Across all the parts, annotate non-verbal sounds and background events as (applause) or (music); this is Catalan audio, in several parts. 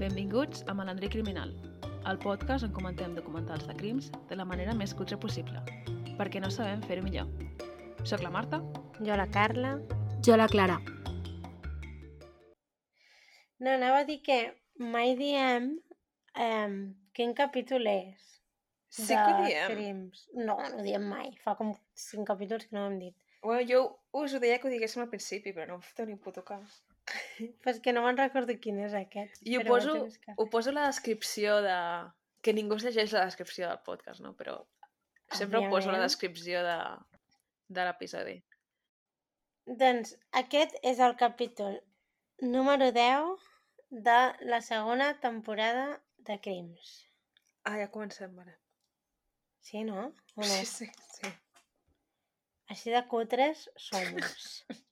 Benvinguts a Malandrí Criminal, el podcast on comentem documentals de crims de la manera més cutre possible, perquè no sabem fer-ho millor. Soc la Marta. Jo la Carla. Jo la Clara. No, anava a dir que mai diem um, quin capítol és Sí de que ho diem. crims. No, no ho diem mai. Fa com cinc capítols que no ho hem dit. Bueno, jo us ho deia que ho diguéssim al principi, però no em feu ni puto cas. És que no me'n recordo quin és aquest. I ho poso, ho poso a la descripció de... Que ningú es llegeix la descripció del podcast, no? Però sempre ho poso a la Òbviament. descripció de, de l'episodi. Doncs aquest és el capítol número 10 de la segona temporada de Crims. Ah, ja comencem, vale. Sí, no? No? Sí, sí, sí. Així de cutres somos. (laughs)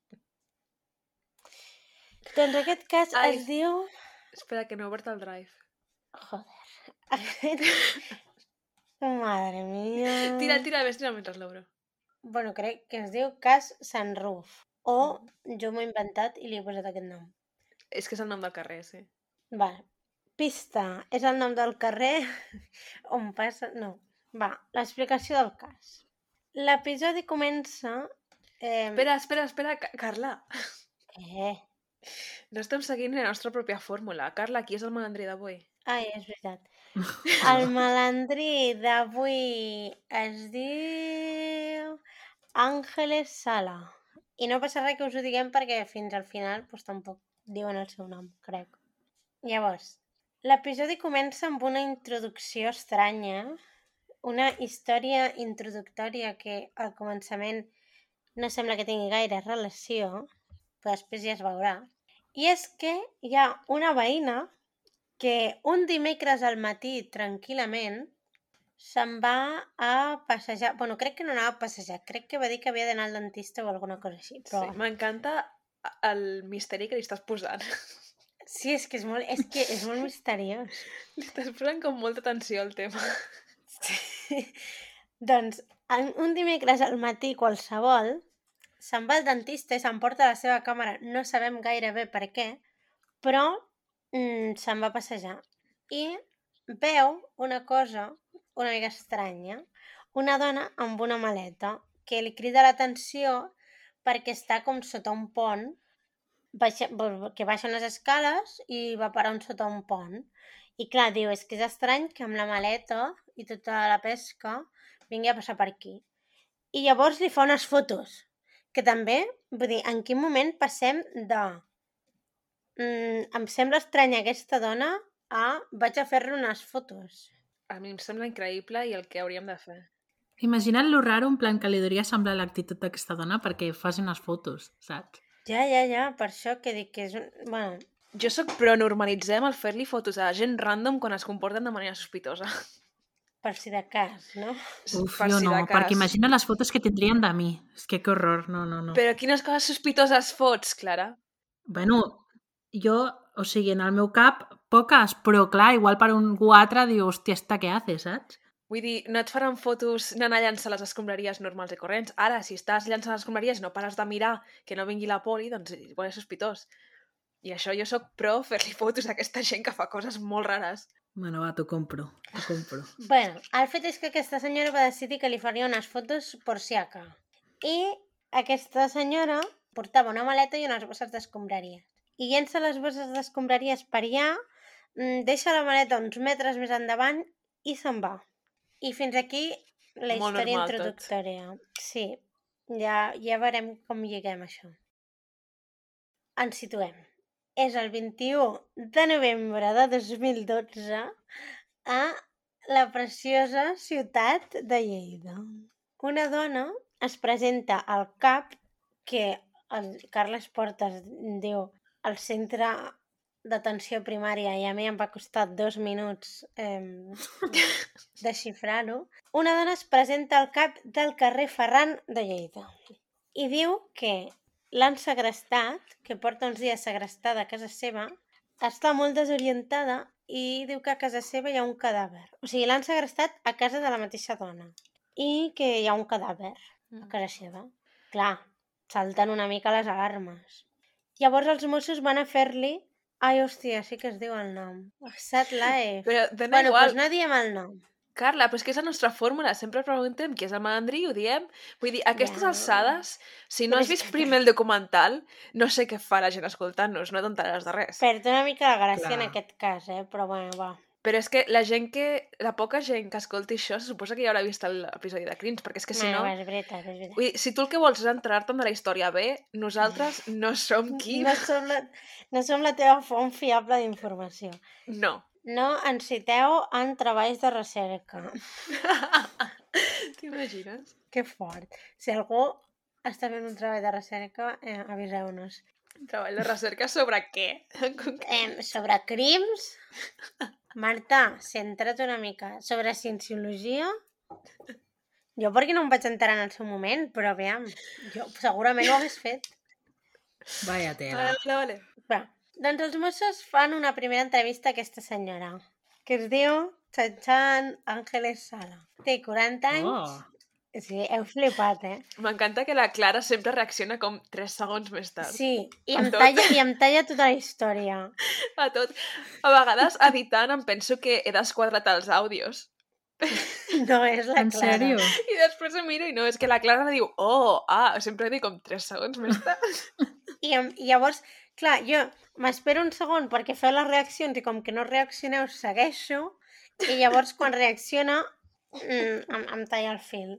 doncs aquest cas Ai. es diu... Espera, que no he obert el drive. Joder. Aquest... (laughs) Madre mia. Tira, tira, ves, tira mentre l'obro. Bueno, crec que es diu cas Sunroof. O jo m'ho he inventat i li he posat aquest nom. És que és el nom del carrer, sí. Va. Pista. És el nom del carrer (laughs) on passa... No. Va, l'explicació del cas. L'episodi comença... Eh... Espera, espera, espera, Ca- Carla. Què? No estem seguint la nostra pròpia fórmula. Carla, qui és el malandrí d'avui? Ai, és veritat. (laughs) El malandrí d'avui es diu Àngeles Sala. I no passa res que us ho diguem perquè fins al final doncs, tampoc diuen el seu nom, crec. Llavors, l'episodi comença amb una introducció estranya, una història introductòria que al començament no sembla que tingui gaire relació, però després ja es veurà. I és que hi ha una veïna que un dimecres al matí, tranquil·lament, se'n va a passejar. Bueno, crec que no anava a passejar, crec que va dir que havia d'anar al dentista o alguna cosa així. Però Sí, m'encanta el misteri que li estàs posant. sí, és que és molt, és que és molt misteriós. li estàs posant com molta atenció al tema. Sí. (laughs) doncs, un dimecres al matí qualsevol, se'n va al dentista i s'emporta la seva càmera, no sabem gaire bé per què, però mm, se'n va passejar. I veu una cosa una mica estranya, una dona amb una maleta que li crida l'atenció perquè està com sota un pont, baixa, que baixa unes escales i va parar un sota un pont. I clar, diu, és que és estrany que amb la maleta i tota la pesca vingui a passar per aquí. I llavors li fa unes fotos, que també, vull dir, en quin moment passem de mm, em sembla estranya aquesta dona a vaig a fer-li unes fotos. A mi em sembla increïble i el que hauríem de fer. Imagina't lo raro, en plan que li hauria semblar l'actitud d'aquesta dona perquè faci unes fotos, saps? Ja, ja, ja, per això que dic que és un... Bueno, Jo sóc pro normalitzem el fer-li fotos a gent random quan es comporten de manera sospitosa. Per si de cas, no? Uf, Per jo si no, de cas. perquè imagina les fotos que tindrien de mi. És que que horror, no, no, no. Però quines coses sospitoses fots, Clara? Bueno, jo, o sigui, en el meu cap, poques, però clar, igual per un altre diu, hòstia, esta què hace, saps? Vull dir, no et faran fotos anant a llançar les escombraries normals i corrents. Ara, si estàs llançant les escombraries i no pares de mirar que no vingui la poli, doncs igual és sospitós. I això jo sóc pro fer-li fotos a aquesta gent que fa coses molt rares. Bueno, va, t'ho compro, t'ho compro. Bueno, el fet és que aquesta senyora va decidir que li faria unes fotos por si acá. I aquesta senyora portava una maleta i unes bosses d'escombraries. I llença les bosses d'escombraries per allà, mm, deixa la maleta uns metres més endavant i se'n va. I fins aquí la Molt història normal tot. introductòria. Sí, ja, ja veurem com lliguem això. Ens situem. És el 21 de novembre de 2012 a la preciosa ciutat de Lleida. Una dona es presenta al CAP, que el Carles Portes diu el centre d'atenció primària i a mi em va costar dos minuts eh, (laughs) desxifrar-ho. Una dona es presenta al CAP del carrer Ferran de Lleida i diu que l'han segrestat, que porta uns dies segrestada a casa seva, està molt desorientada i diu que a casa seva hi ha un cadàver. O sigui, l'han segrestat a casa de la mateixa dona i que hi ha un cadàver a casa seva. Clar, salten una mica les alarmes. Llavors els Mossos van a fer-li Ai, hòstia, sí que es diu el nom. Sad Life. Però dona Bueno, igual. doncs no diem el nom. Carla, però és que és la nostra fórmula. Sempre preguntem qui és el malandrí i ho diem. Vull dir, a aquestes Ja. alçades, si no Però has vist que- primer el documental, no sé què fa la gent escoltant-nos, no t'enteraràs de res. Perd una mica la gràcia en Clar. aquest cas, eh? Però bueno, va. Però és que la gent que... La poca gent que escolti això, se suposa que ja haurà vist l'episodi de Crins, perquè és que si no... va, és veritat, és veritat. Vull dir, si tu el que vols és entrar-te'n de la història bé, nosaltres no som qui... No som, la, no som la teva font fiable d'informació. No. No ens citeu en treballs de recerca. T'imagines? Que fort. Si algú està fent un treball de recerca, eh, aviseu-nos. Treball de recerca sobre què? Eh, sobre crims, Marta, centra't una mica. Sobre cienciologia, jo perquè no em vaig enterar en el seu moment, però aviam, jo segurament ho hagués fet. Vaya tela. Vale, vale. Va, doncs els Mossos fan una primera entrevista a aquesta senyora, que es diu Chanchan Ángeles Sala. Té 40 anys. Oh, Sí, heu flipat, eh? M'encanta que la Clara sempre reacciona com 3 segons més tard. Sí, i A em, tot. talla, i em talla tota la història. A tot. A vegades, editant, em penso que he desquadrat els àudios. No és la en Clara. sèrio? I després em miro i no, és que la Clara diu, oh, ah, sempre dic com 3 segons més tard. I, I llavors, clar, jo m'espero un segon perquè feu les reaccions i com que no reaccioneu segueixo i llavors quan reacciona mm, em, em talla el fil.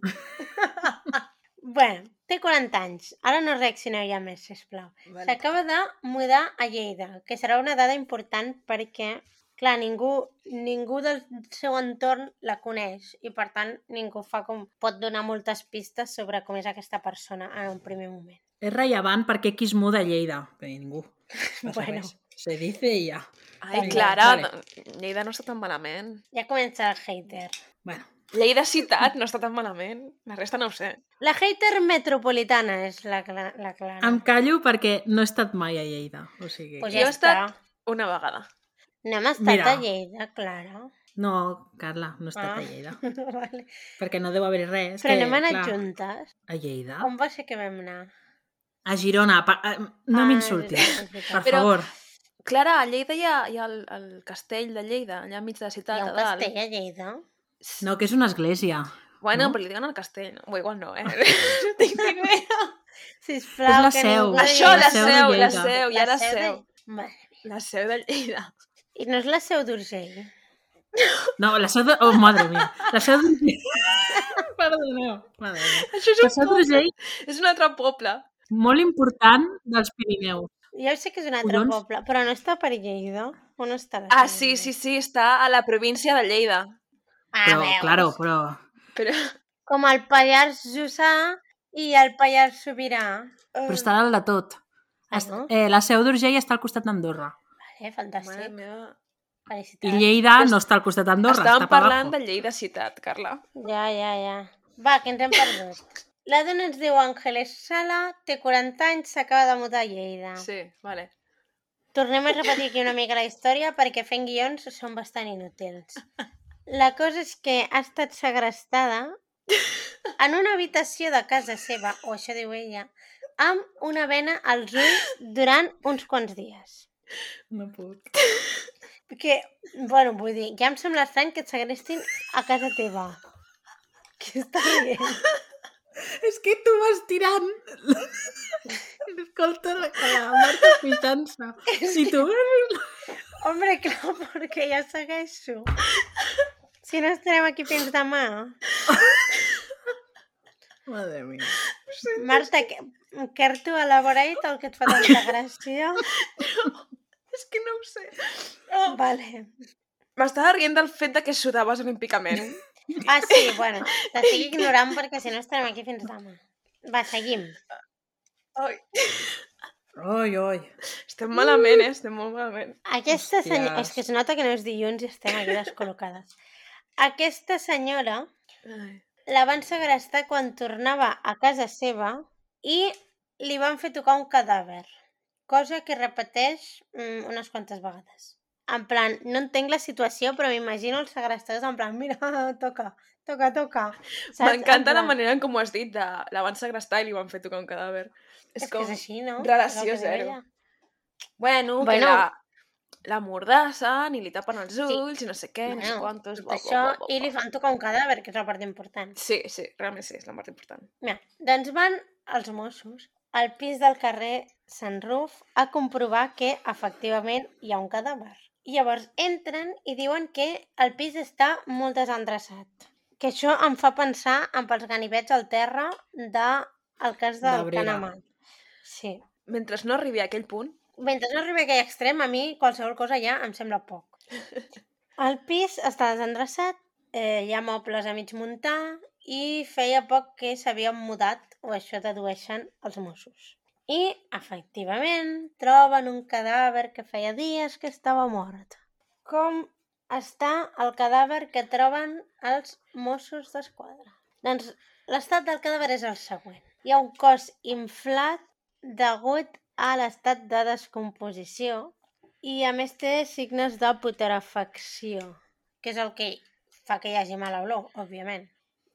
(laughs) bueno, té 40 anys. Ara no reaccioneu ja més, sisplau. S'acaba de mudar a Lleida, que serà una dada important perquè, clar, ningú, ningú del seu entorn la coneix i, per tant, ningú fa com... pot donar moltes pistes sobre com és aquesta persona en un primer moment. És rellevant perquè qui es muda a Lleida. Perquè ningú. (laughs) No Bueno. Se dice y ya. Ai, Vinga, Clara, vale. no- Lleida no està tan malament. Ja comença el hater. Bueno, Lleida ciutat no està tan malament. La resta no ho sé. La hater metropolitana és la, cla- la Clara. em callo perquè no he estat mai a Lleida. O sigui... pues Jo ja he està. estat- Una vegada. No hem estat Mira. a Lleida, Clara. No, Carla, no he estat Ah. a Lleida. (laughs) vale. Perquè no deu haver res. Però que, anem anat clar, juntes. A Lleida? On va ser que vam anar? A Girona. Pa... eh, No Ah, m'insultis, per Però- favor. Clara, a Lleida hi ha, hi ha el, el castell de Lleida, allà enmig de la Hi ciutat, ha a un dalt. castell a Lleida? No, que és una església. Bueno, no? però li diuen el castell, no? O igual no, eh? (laughs) no tinc ni idea. Sisplau, És la que seu. ningú Això, digui- la seu de seu, la seu, hi ha la de- seu. Mia. La seu de Lleida. I no és la seu d'Urgell? No, la seu de... Oh, madre mia. La seu d'Urgell... (laughs) Perdoneu. Madre mia. Això és La un seu poble. d'Urgell, És un altre poble. Molt important dels Pirineus. Ja sé que és un altre Collons. poble, però no està per Lleida? On està la Ah, sí, sí, sí, està a la província de Lleida. Ah, Però, veus? claro, però... Però... Com el Pallars Jussà i el Pallars Sobirà. Però està dalt de tot. Ah, no? eh, la seu d'Urgell està al costat d'Andorra. Vale, Mare fantàstic. meva. I. Lleida no està al costat d'Andorra, Estàvem està parlant de Lleida ciutat, Carla. Ja, ja, ja. Va, que ens hem perdut. La dona ens diu Àngeles Sala, té 40 anys, s'acaba de mudar a Lleida. Sí, vale. Tornem a repetir aquí una mica la història perquè fent guions són bastant inútils. La cosa és que ha estat segrestada en una habitació de casa seva, o això diu ella, amb una vena als ulls durant uns quants dies. No puc. Que, bueno, vull dir, ja em sembla estrany que et segrestin a casa teva. Què està dient? És que tu vas tirant. Escolta la, la Marta pixant-se. Si tu... Hombre, clar, perquè ja segueixo. Si no estarem aquí fins demà. Madre mia. Marta, que, care to elaborate el que et fa tanta gràcia? És que no ho sé. Vale. M'estava rient del fet de que sudaves olímpicament. Ah, sí, (laughs) bueno, t'estic ignorant perquè si no estarem aquí fins demà. Va, seguim. Ai, Oi, oi. estem malament, eh? Estem molt malament. Aquesta senyora... És que es nota que no és dilluns i estem aquí descol·locades. Aquesta senyora Ai. la van segrestar quan tornava a casa seva i li van fer tocar un cadàver, cosa que repeteix mm, unes quantes vegades. En plan, no entenc la situació, però m'imagino els segrestadors en plan, mira, (laughs) toca, toca, toca. M'encanta En la manera en com ho has dit, de la van segrestar i li van fer tocar un cadàver. És, És que com... és així, no? relació zero. Bueno, Bueno. que la... la mordassen i li tapen els Sí. ulls i no sé què, no sé Bueno, quantos... tot això, i li fan tocar un cadàver, que és la part important. Sí, sí, realment sí, és la part important. Mira, doncs van els Mossos al pis del carrer Sant Ruf a comprovar que efectivament hi ha un cadàver. I llavors entren i diuen que el pis està molt desendreçat. Que això em fa pensar en els ganivets al terra del el cas del. Canamà. Sí. Mentre no arribi a aquell punt, Mentre no arribi a aquell extrem, a mi qualsevol cosa ja em sembla poc. (laughs) El pis està desendreçat, eh, hi ha mobles a mig muntar i feia poc que s'havien mudat, o això dedueixen els Mossos. I, efectivament, troben un cadàver que feia dies que estava mort. Com està el cadàver que troben els Mossos d'Esquadra? Doncs l'estat del cadàver és el següent. Hi ha un cos inflat degut a l'estat de descomposició i a més té signes de putrefacció, que és el que fa que hi hagi mala olor, òbviament.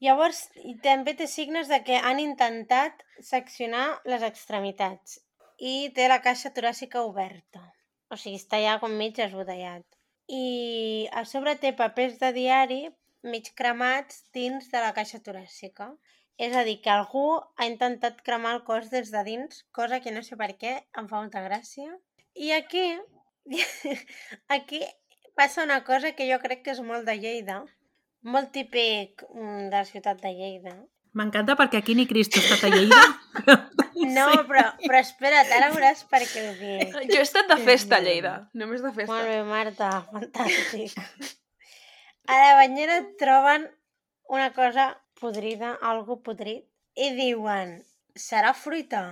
Llavors, també té signes de que han intentat seccionar les extremitats i té la caixa toràcica oberta. O sigui, està ja com mig esbotellat. I a sobre té papers de diari mig cremats dins de la caixa toràcica. És a dir, que algú ha intentat cremar el cos des de dins, cosa que no sé per què, em fa molta gràcia. I aquí, (laughs) aquí passa una cosa que jo crec que és molt de Lleida, molt típic mm, de la ciutat de Lleida. M'encanta perquè aquí ni Cristo ha estat a Lleida. (laughs) No, Sí. però, però espera't, ara veuràs per què ho dic. (laughs) jo he estat de festa a. Lleida, només de festa. Molt bé, Marta, fantàstic. A la banyera troben una cosa podrida, algo podrit, i diuen, serà fruita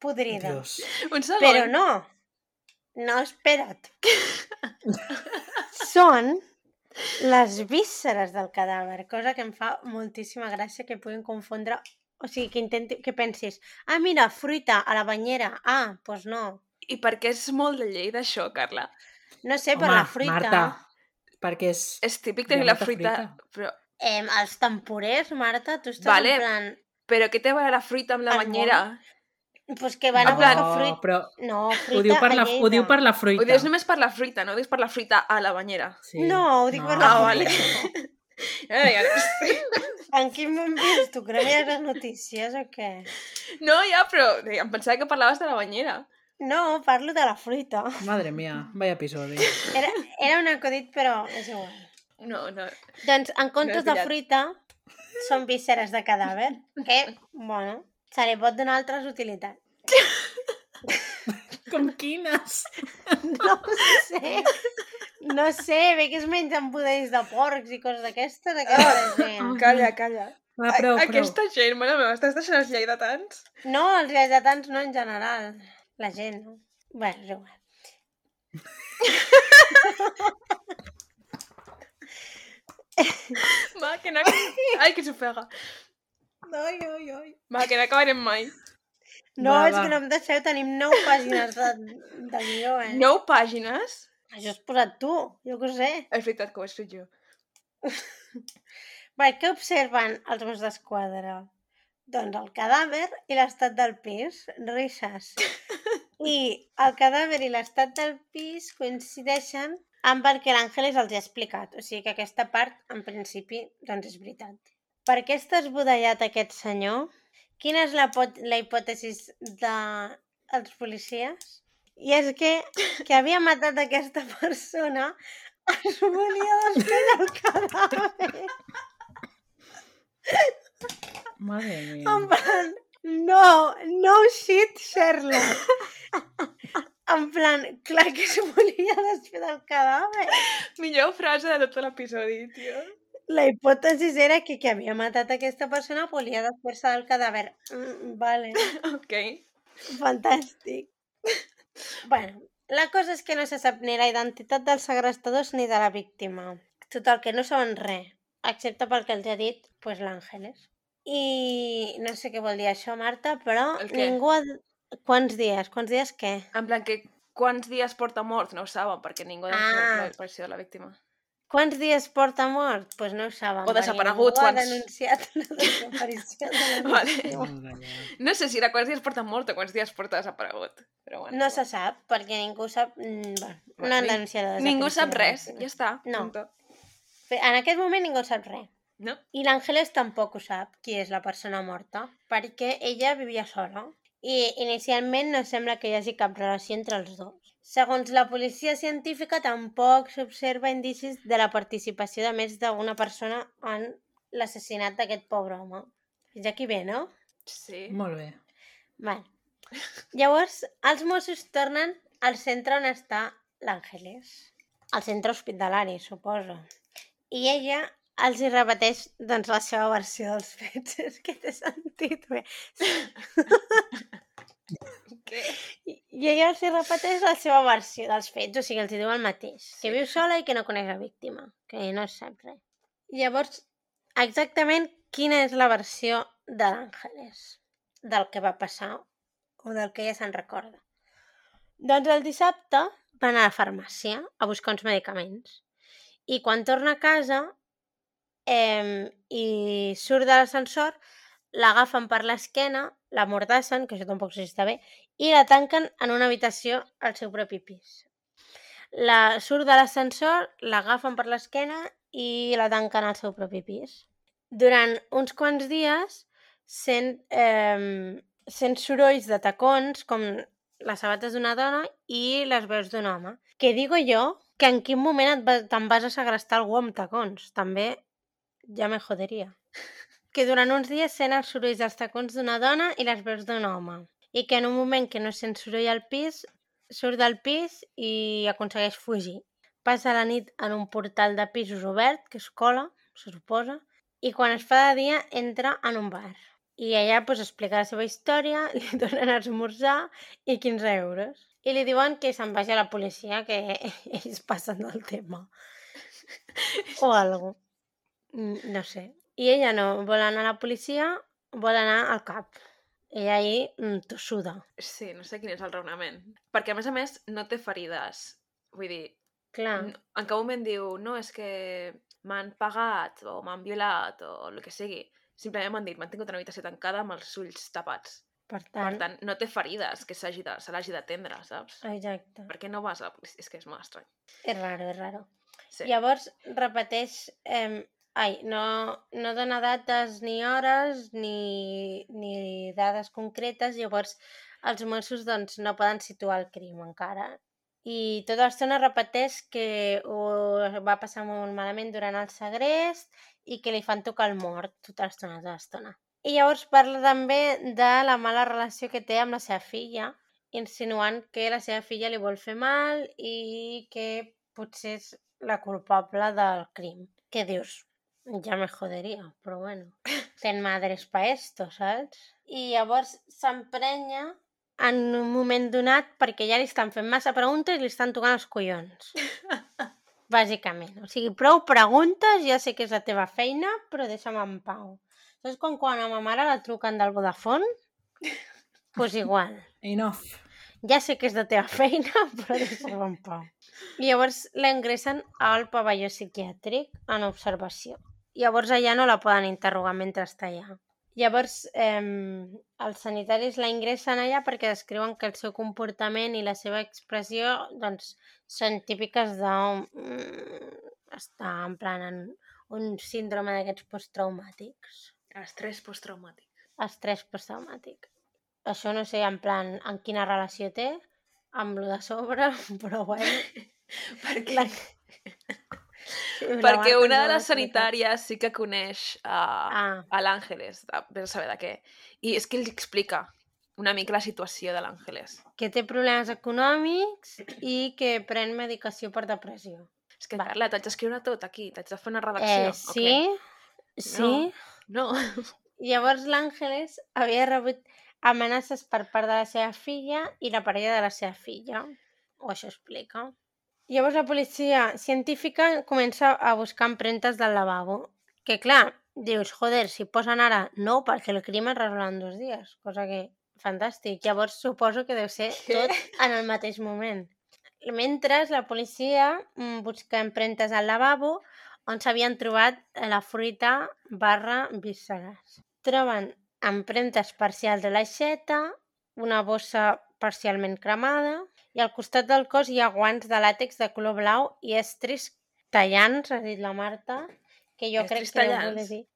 podrida. Dios. Un segon. Però no, no, espera't. Són les vísceres del cadàver, cosa que em fa moltíssima gràcia que puguin confondre, o sigui, que, intenti, que pensis, ah, mira, fruita a la banyera, ah, doncs pues no. I per què és molt de lleida això, Carla? No sé, per Home, la fruita... Marta, perquè és... És típic tenir la fruita, fruita. però, Eh, els temporers, Marta, tu estàs Vale. en plan... però què té a veure la fruita amb la El banyera? Pues que van a buscar fruita... però No, fruita ho diu, per la, ho diu per la Ho fruita. dius només per la fruita, no ho dius per la fruita a la banyera. Sí. No, ho dic per la Ah, vale. fruita. Eh, no sé. En quin món vius tu? Que no mires les notícies o què? No, ja, però em pensava que parlaves de la banyera. No, parlo de la fruita. Madre mía, vaya episodi. Era, era un acudit, però és igual. No, no. Doncs, en comptes de pillat. fruita, són vísceres de cadàver, que, bueno, se li pot donar altres utilitats. (laughs) Com quines? (laughs) No sé. No sé, bé que es mengen budells de porcs i coses d'aquestes, aquesta gent. (laughs) Calla, calla. Va, prou, A- prou. Aquesta gent, mare meva, estàs deixant els lleidatans? No, els lleidatans no en general. La gent, no. Bé, és igual. Va, que no... Ai, que s'ofega. Ai, ai, ai. Va, que no acabarem mai. No, Va, és va. que no em deixeu, tenim nou pàgines de, de guió, eh? Nou pàgines? Això has posat tu, jo què ho sé. És veritat que ho he escrit jo. Bé, què observen els meus d'esquadra? Doncs el cadàver i l'estat del pis, risses. (laughs) I el cadàver i l'estat del pis coincideixen amb el que l'Àngeles els ha explicat. O sigui que aquesta part, en principi, doncs és veritat. Per què està esbudellat aquest senyor? Quina és la, la hipòtesi dels policies? I és que, que havia matat aquesta persona es volia desfer del cadàver. Madre mía. En plan, no, no shit, Sherlock. En plan, clar que es volia desfer del cadàver. Millor frase de tot l'episodi, tio. La hipòtesi era que qui havia matat aquesta persona volia desfer-se del cadàver. Mm, vale, (laughs) Ok. fantàstic. bueno, la cosa és que no se sap ni la identitat dels segrestadors ni de la víctima. Total, que no saben res, excepte pel que els ha dit pues, l'Àngeles. I no sé què vol dir això, Marta, però ningú ha... Quants dies? Quants dies què? En plan, que quants dies porta mort no ho saben, perquè ningú ha Ah. ah. la versió de la víctima. Quants dies porta mort? Doncs pues no ho saben. O desaparegut, ningú ha quants? denunciat (laughs) la desaparició de la Vale. No sé si era quants dies porta mort o quants dies porta desaparegut. Però bueno. No se sap, perquè ningú sap... mm, Bueno, no han denunciat la Ningú desaparició sap de la res, ja està. No. punto. En aquest moment ningú sap res. No? I l'Àngeles tampoc ho sap, qui és la persona morta, perquè ella vivia sola. I inicialment no sembla que hi hagi cap relació entre els dos. Segons la policia científica, tampoc s'observa indicis de la participació de més d'una persona en l'assassinat d'aquest pobre home. Fins aquí bé, no? Sí. Molt bé. Vale. Llavors, els Mossos tornen al centre on està l'Àngeles. Al centre hospitalari, suposo. I ella els hi repeteix doncs, la seva versió dels fets. (laughs) És que té sentit bé. (laughs) I ella els repeteix la seva versió dels fets, o sigui, els diu el mateix. Que viu sola i que no coneix la víctima, que no sap res. Llavors, exactament quina és la versió de l'Àngeles del que va passar o del que ella se'n recorda? Doncs el dissabte va anar a la farmàcia a buscar uns medicaments i quan torna a casa eh, i surt de l'ascensor l'agafen per l'esquena, la mordassen, que això tampoc sé si està bé, i la tanquen en una habitació al seu propi pis. La surt de l'ascensor, l'agafen per l'esquena i la tanquen al seu propi pis. Durant uns quants dies sent, eh, sent sorolls de tacons, com les sabates d'una dona i les veus d'un home. Que digo jo que en quin moment et va- te'n vas a segrestar algú amb tacons. També ja me joderia. (laughs) Que durant uns dies sent els sorolls dels tacons d'una dona i les veus d'un home. I que en un moment que no sent soroll al pis, surt del pis i aconsegueix fugir. Passa la nit en un portal de pisos obert, que és cola, se suposa, i quan es fa de dia entra en un bar. I ella pues, explica la seva història, (laughs) li donen a esmorzar i 15 euros. I li diuen que se'n vagi a la policia, que (laughs) ells passen del tema. O algo. Mm, No sé. I ella no vol anar a la policia, vol anar al cap. Ella ahir mm, tossuda. Sí, no sé quin és el raonament. Perquè, a més a més, no té ferides. Vull dir, Clar, en cap moment diu, no, és que m'han pagat o m'han violat o el que sigui. Simplement m'han dit, m'han tingut una habitació tancada amb els ulls tapats. per Per tant... tant, no té ferides que s'hagi de, se l'hagi d'atendre, saps? Exacte. Per què no vas a la policia? És que és molt estrany. És raro, és raro. Sí. Llavors repeteix... Eh, ai, no, no dona dates ni hores ni, ni dades concretes, llavors els Mossos doncs, no poden situar el crim encara. I tota l'estona repeteix que ho va passar molt malament durant el segrest i que li fan tocar el mort tota l'estona, tota l'estona. I llavors parla també de la mala relació que té amb la seva filla, insinuant que la seva filla li vol fer mal i que potser és la culpable del crim. Què dius? Ja me joderia, però bueno. (laughs) Ten madres pa esto, saps? I llavors s'emprenya en un moment donat perquè ja li estan fent massa preguntes i li estan tocant els collons. (laughs) Bàsicament. O sigui, prou preguntes, ja sé que és la teva feina, però deixa'm en pau. Saps com quan a ma mare la truquen del Vodafone? Doncs (laughs) pues igual. Enough. Ja sé que és de teva feina, però deixa'm en pau. I llavors la ingressen al pavelló psiquiàtric en observació. Llavors allà no la poden interrogar mentre està allà. Llavors, eh, els sanitaris la ingressen allà perquè descriuen que el seu comportament i la seva expressió doncs, són típiques de... Mm, està en plan en un síndrome d'aquests posttraumàtics. Estrès posttraumàtic. Estrès posttraumàtic. Això no sé en plan en quina relació té amb lo de sobre, (laughs) però bueno... (laughs) Perquè, La... Perquè una de les sanitàries sí que coneix a, Ah, a l'Àngeles, a saber de què. I és que ell explica una mica la situació de l'Àngeles. que té problemes econòmics i que pren medicació per depressió. És que. Carla, t'haig d'escriure tot aquí, t'haig de fer una redacció. Eh, sí, sí. què? No. (laughs) Llavors l'Àngeles havia rebut amenaces per part de la seva filla i la parella de la seva filla. O això explica. Llavors la policia científica comença a buscar empremtes del lavabo. Que clar, dius, joder, si posen ara no, perquè el crim es resol en dos dies. Cosa que, fantàstic. Llavors suposo que deu ser tot en el mateix moment. Mentre la policia mm, busca empremtes al lavabo on s'havien trobat la fruita barra vísceres. Troben empremtes parcials de l'aixeta, una bossa parcialment cremada i al costat del cos hi ha guants de làtex de color blau i estris tallants, ha dit la Marta, que jo crec Estris que deu tallants? voler dir...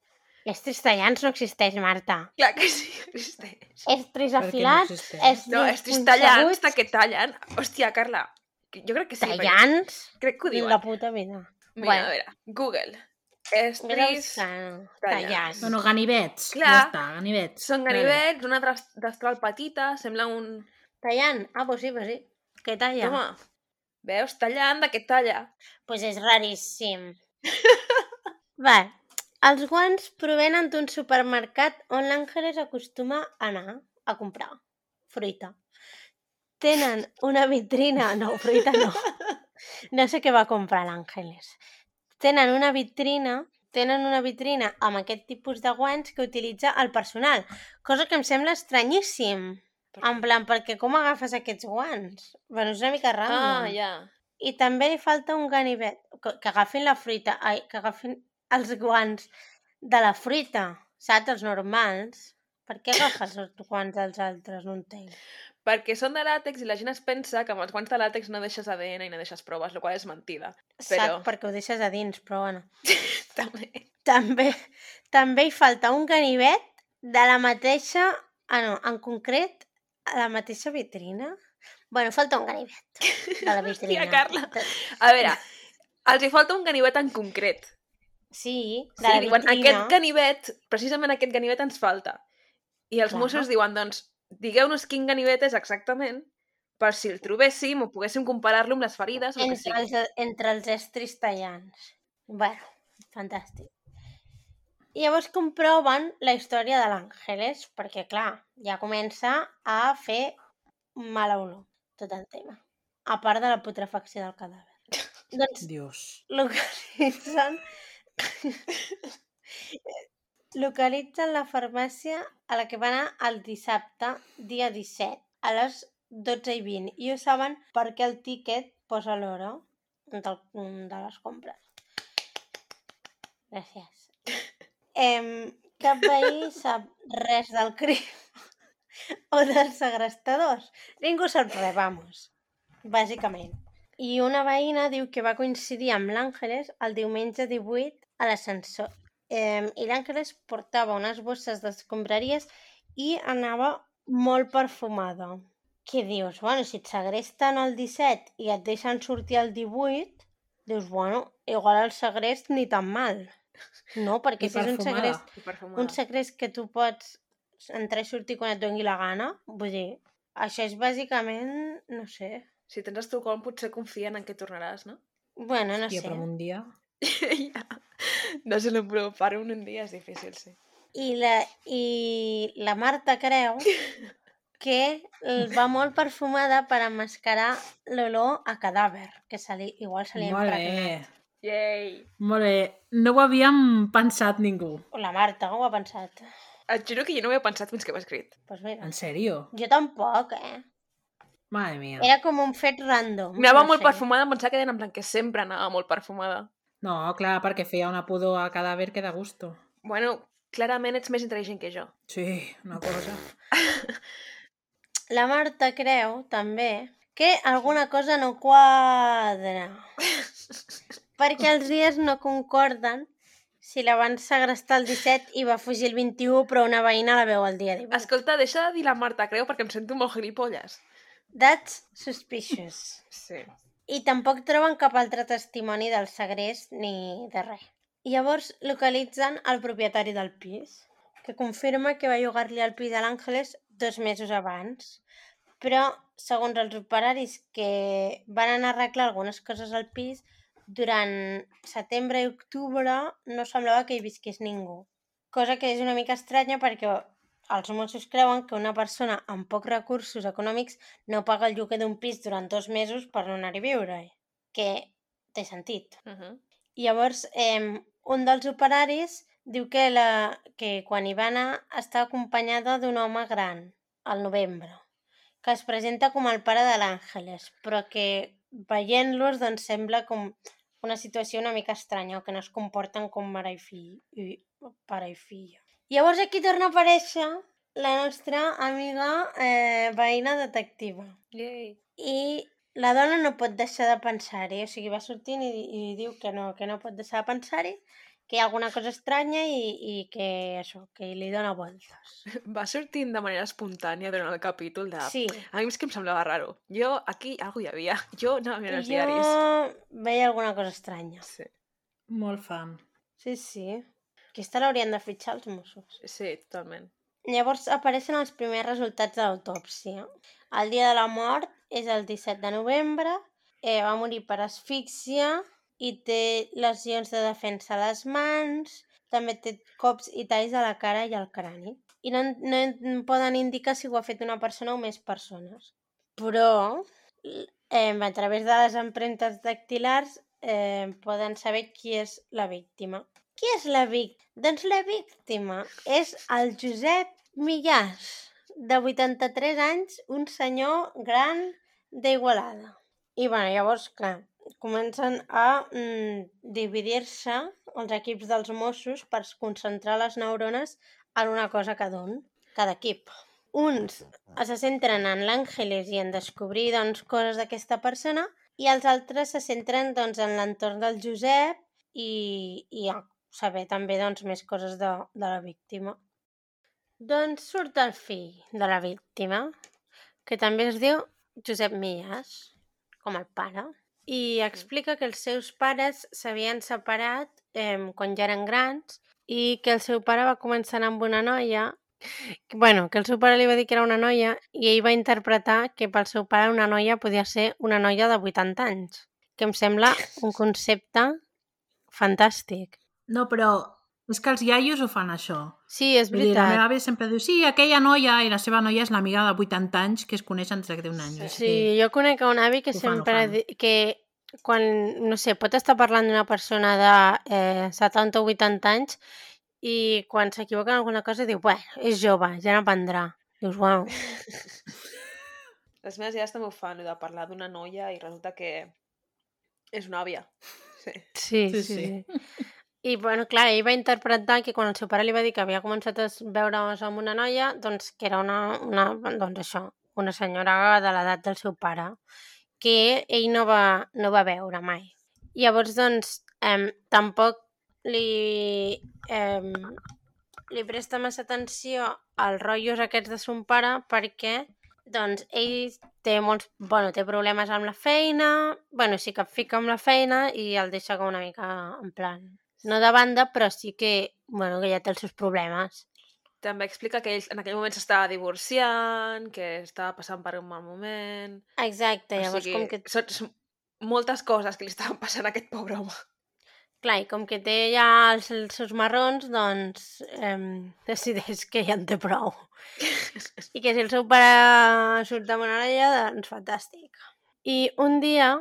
Estris tallants no existeix, Marta. Clar que sí, existeix. Estris no afilats, existeix? estris No, estris tallants de que tallen. Hòstia, Carla, que- jo crec que sí. perquè tallants, Crec que ho diuen. la puta vida. Mira, Bueno. a veure, Google. Estris tallants. tallants. Bueno, ganivets. Clar. Ja està, ganivets. són ganivets, una destral petita, sembla un... Tallant? Ah, pues sí, pues sí. Que talla? Home, veus? Tallant de què talla. Pues és raríssim. Va, els guants provenen d'un supermercat on l'Àngeles acostuma a anar a comprar fruita. Tenen una vitrina... No, fruita no. No sé què va comprar l'Àngeles. Tenen una vitrina tenen una vitrina amb aquest tipus de guants que utilitza el personal, cosa que em sembla estranyíssim. En plan, perquè com agafes aquests guants? Bueno, és una mica random. Ah, ja. I també li falta un ganivet, que, que agafin la fruita, ai, que agafin els guants de la fruita, saps? Els normals. Per què agafes els (coughs) guants dels altres? No entenc. Perquè són de làtex i la gent es pensa que amb els guants de làtex no deixes ADN i no deixes proves, el qual és mentida. Però... Però- Sac, perquè ho deixes a dins, però bueno. (laughs) També. També, també hi falta un ganivet de la mateixa... Ah, no, en concret, a la mateixa vitrina. Bueno, falta un ganivet de la (laughs) vitrina. Carla. A veure, els hi falta un ganivet en concret. Sí, de Sí, la diuen, vitrina. aquest ganivet, precisament aquest ganivet ens falta. I els Clar. Mossos diuen, doncs, digueu-nos quin ganivet és exactament, per si el trobéssim o poguéssim comparar-lo amb les ferides o el que entre sigui. els, entre els estris tallants. bueno, fantàstic. I llavors comproven la història de l'Àngeles, perquè, clar, ja comença a fer mala olor tot el tema. A part de la putrefacció del cadàver. (laughs) doncs Dios. localitzen... (laughs) localitzen la farmàcia a la que va anar el dissabte, dia 17, a les 12 i 20. I ho saben perquè el tíquet posa l'hora de les compres. Gràcies. Em, cap veí sap res del crim (laughs) o dels segrestadors. Ningú sap res, vamos. Bàsicament. I una veïna diu que va coincidir amb l'Àngeles el diumenge 18 a l'ascensor. Eh, I l'Àngeles portava unes bosses d'escombraries i anava molt perfumada. Què dius? Bueno, si et segresten el 17 i et deixen sortir el 18, dius, bueno, igual el segrest ni tan mal. No, perquè I si és un segrest, un segrest que tu pots entrar i sortir quan et doni la gana, vull dir, això és bàsicament, no sé, Si tens Estocolm potser confien en que tornaràs, no? bueno, no Hòstia, sé. però un dia... (laughs) ja. No sé, però per un dia és difícil, sí. I la, I la Marta creu que el- va molt perfumada per emmascarar l'olor a cadàver, que se li, igual se li ha Molt impregnat. Yay! Molt bé. No ho havíem pensat ningú. La Marta ho ha pensat. Et juro que jo no ho havia pensat fins que ho he escrit. Pues mira, En sèrio? jo tampoc, eh? Madre mia. Era com un fet random. Anava no molt sé. perfumada, em pensava que deien en plan que sempre anava molt perfumada. No, clar, perquè feia una pudor a cadàver que da gusto. Bueno, clarament ets més intel·ligent que jo. Sí, una cosa. La Marta creu, també, que alguna cosa no quadra. (laughs) perquè els dies no concorden si la van segrestar el 17 i va fugir el 21, però una veïna la veu el dia 18. Escolta, deixa de dir la Marta Creu perquè em sento molt gilipolles. That's suspicious. (laughs) Sí. I tampoc troben cap altre testimoni del segrest ni de res. Llavors localitzen el propietari del pis, que confirma que va llogar-li el pis a l'Àngeles dos mesos abans. Però, segons els operaris que van anar a arreglar algunes coses al pis, durant setembre i octubre no semblava que hi visqués ningú. Cosa que és una mica estranya perquè els Mossos creuen que una persona amb pocs recursos econòmics no paga el lloguer d'un pis durant dos mesos per no anar-hi a viure, que té sentit. Uh -huh. Llavors, eh, un dels operaris diu que, la, que quan hi va anar està acompanyada d'un home gran, al novembre, que es presenta com el pare de l'Àngeles, però que veient-los doncs sembla com una situació una mica estranya, o que no es comporten com mare i fill, i pare i filla. Llavors aquí torna a aparèixer la nostra amiga eh, veïna detectiva. Yay. I la dona no pot deixar de pensar-hi, o sigui, va sortint i, i diu que no, que no pot deixar de pensar-hi, que hi ha alguna cosa estranya i, i que això, que li dona voltes. Va sortint de manera espontània durant el capítol de... Sí, A mi és que em semblava raro. Jo, aquí, algú hi havia. Jo (laughs) anava mirant els jo diaris. veia alguna cosa estranya. Sí. Molt fan. Sí, sí. Aquesta l'haurien de fitxar els Mossos. sí, totalment. Llavors apareixen els primers resultats de l'autòpsia. El dia de la mort és el 17 de novembre, eh, va morir per asfíxia i té lesions de defensa a les mans, també té cops i talls a la cara i al crani. I no, no en poden indicar si ho ha fet una persona o més persones. Però, eh, a través de les empremtes dactilars, eh, poden saber qui és la víctima. Qui és la víctima? Doncs la víctima és el Josep Millàs, de 83 anys, un senyor gran d'Igualada. I bueno, llavors, clar, comencen a mm, dividir-se els equips dels Mossos per concentrar les neurones en una cosa cada un, cada equip. Uns se centren en l'Àngeles i en descobrir doncs, coses d'aquesta persona i els altres se centren doncs, en l'entorn del Josep i, i a saber també doncs, més coses de, de la víctima. Doncs surt el fill de la víctima, que també es diu Josep Millas, com el pare, i explica que els seus pares s'havien separat eh, quan ja eren grans i que el seu pare va començar amb una noia bueno, que el seu pare li va dir que era una noia i ell va interpretar que pel seu pare una noia podia ser una noia de 80 anys, que em sembla un concepte fantàstic. No, però és que els iaios ho fan, això. Sí, és Vull dir, la veritat. meva àvia sempre diu, sí, aquella noia, i la seva noia és l'amiga de 80 anys que es coneixen des que té un any. És Sí, jo conec a un avi que Ho sempre fan. que quan, no sé, pot estar parlant d'una persona de eh, 70 o 80 anys i quan s'equivoca en alguna cosa diu, bueno, és jove, ja n'aprendrà. Dius, uau, (laughs) Les meves idees també ho fan, de parlar d'una noia i resulta que és una àvia. Sí. sí, Sí, sí, sí. sí. (laughs) I, bueno, clar, ell va interpretar que quan el seu pare li va dir que havia començat a veure's amb una noia, doncs que era una, una doncs això, una senyora de l'edat del seu pare, que ell no va, no va veure mai. Llavors, doncs, eh, tampoc li, eh, li presta massa atenció als rotllos aquests de son pare perquè doncs ell té molts, bueno, té problemes amb la feina, bueno, sí que fica amb la feina i el deixa com una mica en plan, no de banda, però sí que, bueno, que ja té els seus problemes. També explica que ell en aquell moment s'estava divorciant, que estava passant per un mal moment... Exacte, O llavors sigui, com que, són, són moltes coses que li estaven passant a aquest pobre home. clar, i com que té ja els, els seus marrons, doncs eh, (laughs) decideix que ja en té prou. (laughs) I que si el seu pare surt una noia, doncs fantàstic. I un dia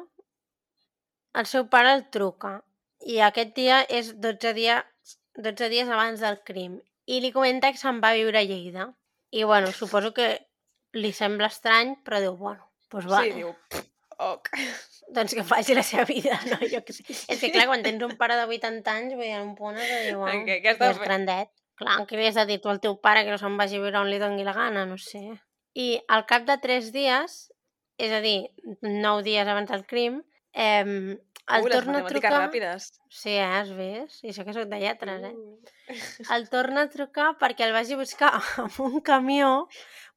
el seu pare el truca i aquest dia és 12, dia, 12 dies abans del crim i li comenta que se'n va a viure a Lleida. I bueno, suposo que li sembla estrany, però diu, bueno, doncs va, Sí, diu, "Pff, ok. doncs que faci la seva vida, (laughs) no? Jo que sé. És que clar, quan tens un pare de 80 anys, vull dir, en un punt que diu, bueno, què ja estàs és fent?" grandet. Clar, que li has de dir tu al teu pare que no se'n vagi a viure on li doni la gana, no sé. I al cap de 3 dies, és a dir, 9 dies abans del crim, eh, el les torna a trucar... ràpides. Sí, eh, has vist? I això que soc de lletres, eh? Uh. El torna a trucar perquè el vagi a buscar (laughs) amb un camió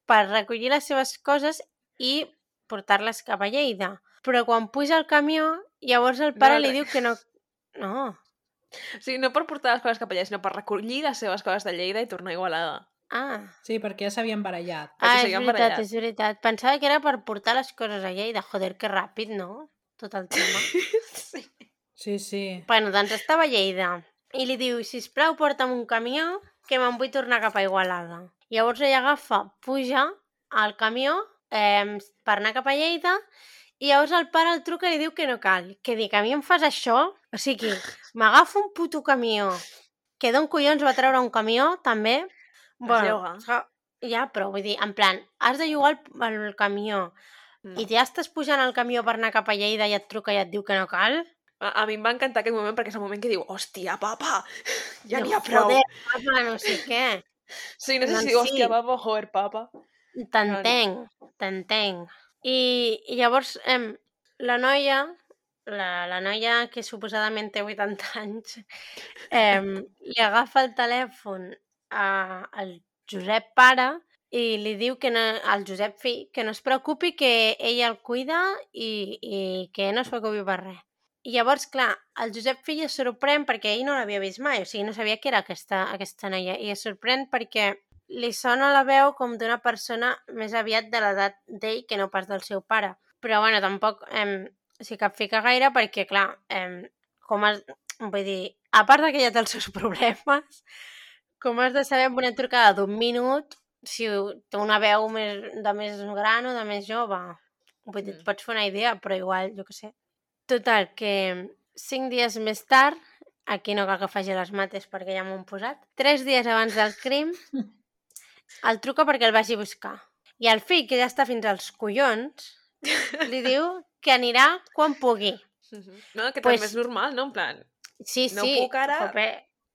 per recollir les seves coses i portar-les cap a Lleida. Però quan puja al camió, llavors el pare No, li diu que no... (laughs) No. O sigui, no per portar les coses cap allà, sinó per recollir les seves coses de Lleida i tornar a Igualada. Ah, Sí, perquè ja s'havien barallat. Ah és veritat, barallats. és veritat. Pensava que era per portar les coses a Lleida. Joder, que ràpid, no? Tot el tema. (laughs) sí. Sí, sí. bueno, doncs estava a Lleida. I li diu, sisplau, porta'm un camió que me'n vull tornar cap a Igualada. Llavors ell agafa, puja al camió eh, per anar cap a Lleida i llavors el pare el truca i li diu que no cal. Que dic, a mi em fas això? O sigui, m'agafa un puto camió. Que d'on collons va treure un camió, també? lloga. sa- ja, però vull dir, en plan, has de llogar el, el camió, Mm. I ja estàs pujant al camió per anar cap a Lleida i et truca i et diu que no cal? A, a mi em va encantar aquest moment perquè és el moment que diu hòstia, papa, (laughs) ja No, n'hi ha prou. Joder, papa, no sé què. Sí, no sé Doncs si diu sí. hòstia, papa, joder, papa. T'entenc, t'entenc. I, I llavors, em, la noia, la, la noia que suposadament té 80 (laughs) anys, em, li agafa el telèfon a, al Josep pare i li diu que no, al Josep fill que no es preocupi, que ella el cuida i, i que no es preocupi per res. I llavors, clar, el Josep fill es sorprèn perquè ell no l'havia vist mai, o sigui, no sabia que era aquesta, aquesta noia, i es sorprèn perquè li sona la veu com d'una persona més aviat de l'edat d'ell que no pas del seu pare. Però, bueno, tampoc eh, s'hi capfica gaire perquè, clar, eh, com has... Vull dir, a part que ja té els seus (laughs) problemes, com has de saber amb una trucada d'un minut si té una veu més, de més gran o de més jove? Vull dir, et Mm. pots fer una idea, però igual, jo què sé. Total, que cinc dies més tard, aquí no cal que faci les mates perquè ja m'ho han posat, tres dies abans del crim, (laughs) el truca perquè el vagi a buscar. I el fill, que ja està fins als collons, li diu que anirà quan pugui. Mhm. No, que Pues- també és normal, no? En plan, Sí, No sí. puc ara.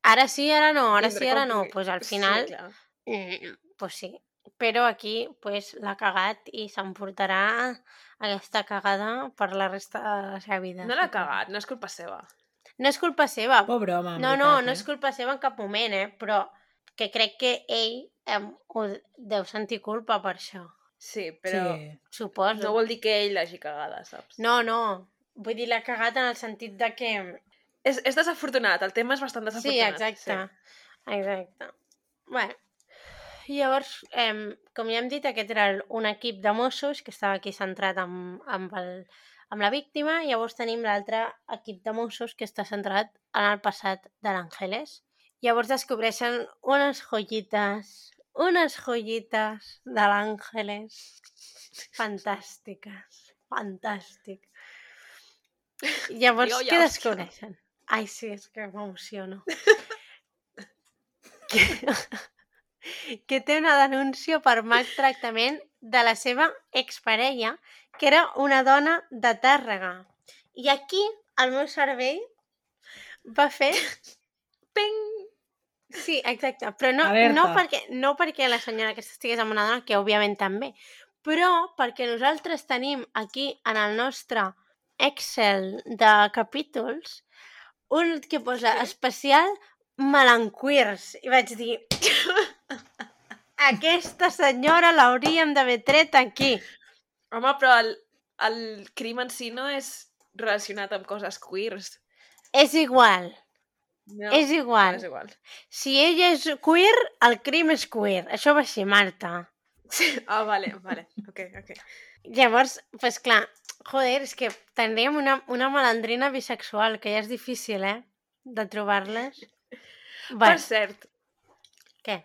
Ara sí, ara no, ara vindré sí, ara no. pugui. Pues al Sí, final, clar. Pues sí. Però aquí pues, l'ha cagat i s'emportarà aquesta cagada per la resta de la seva vida. No l'ha cagat, no és culpa seva. No és culpa seva. Pobre home, No, no, veritat, no eh? és culpa seva en cap moment, eh? Però que crec que ell em, ho deu sentir culpa per això. Sí, però Sí. Suposo. no vol dir que ell l'hagi cagada, saps? No, no. Vull dir, l'ha cagat en el sentit de que... És, és desafortunat, el tema és bastant Sí, desafortunat. exacte. Exacte. Bé, llavors, eh, com ja hem dit, aquest era un equip de Mossos que estava aquí centrat amb, amb, el, amb la víctima, i llavors tenim l'altre equip de Mossos que està centrat en el passat de l'Àngeles. Llavors descobreixen unes joyites, unes joyites de l'Àngeles fantàstiques, fantàstic. Llavors, Jo què descobreixen? Ai, sí, és que m'emociono. (laughs) (laughs) que, que té una denúncia per maltractament de la seva exparella, que era una dona de Tàrrega. I aquí el meu cervell va fer... Ping! Sí, exacte, però no, Alerta. no, perquè, no perquè la senyora aquesta estigués amb una dona, que òbviament també, però perquè nosaltres tenim aquí en el nostre Excel de capítols un que posa especial melanqueers. I vaig dir, aquesta senyora l'hauríem d'haver tret aquí. Home, però el, el crim en si no és relacionat amb coses queers. És igual, No, és igual. És igual. Si ella és queer, el crim és queer. Això va ser Marta. Ah, vale, vale. Ok, ok. Llavors, pues clar, joder, és que tindríem una, una malandrina bisexual, que ja és difícil, eh? De trobar-les. Per cert, què?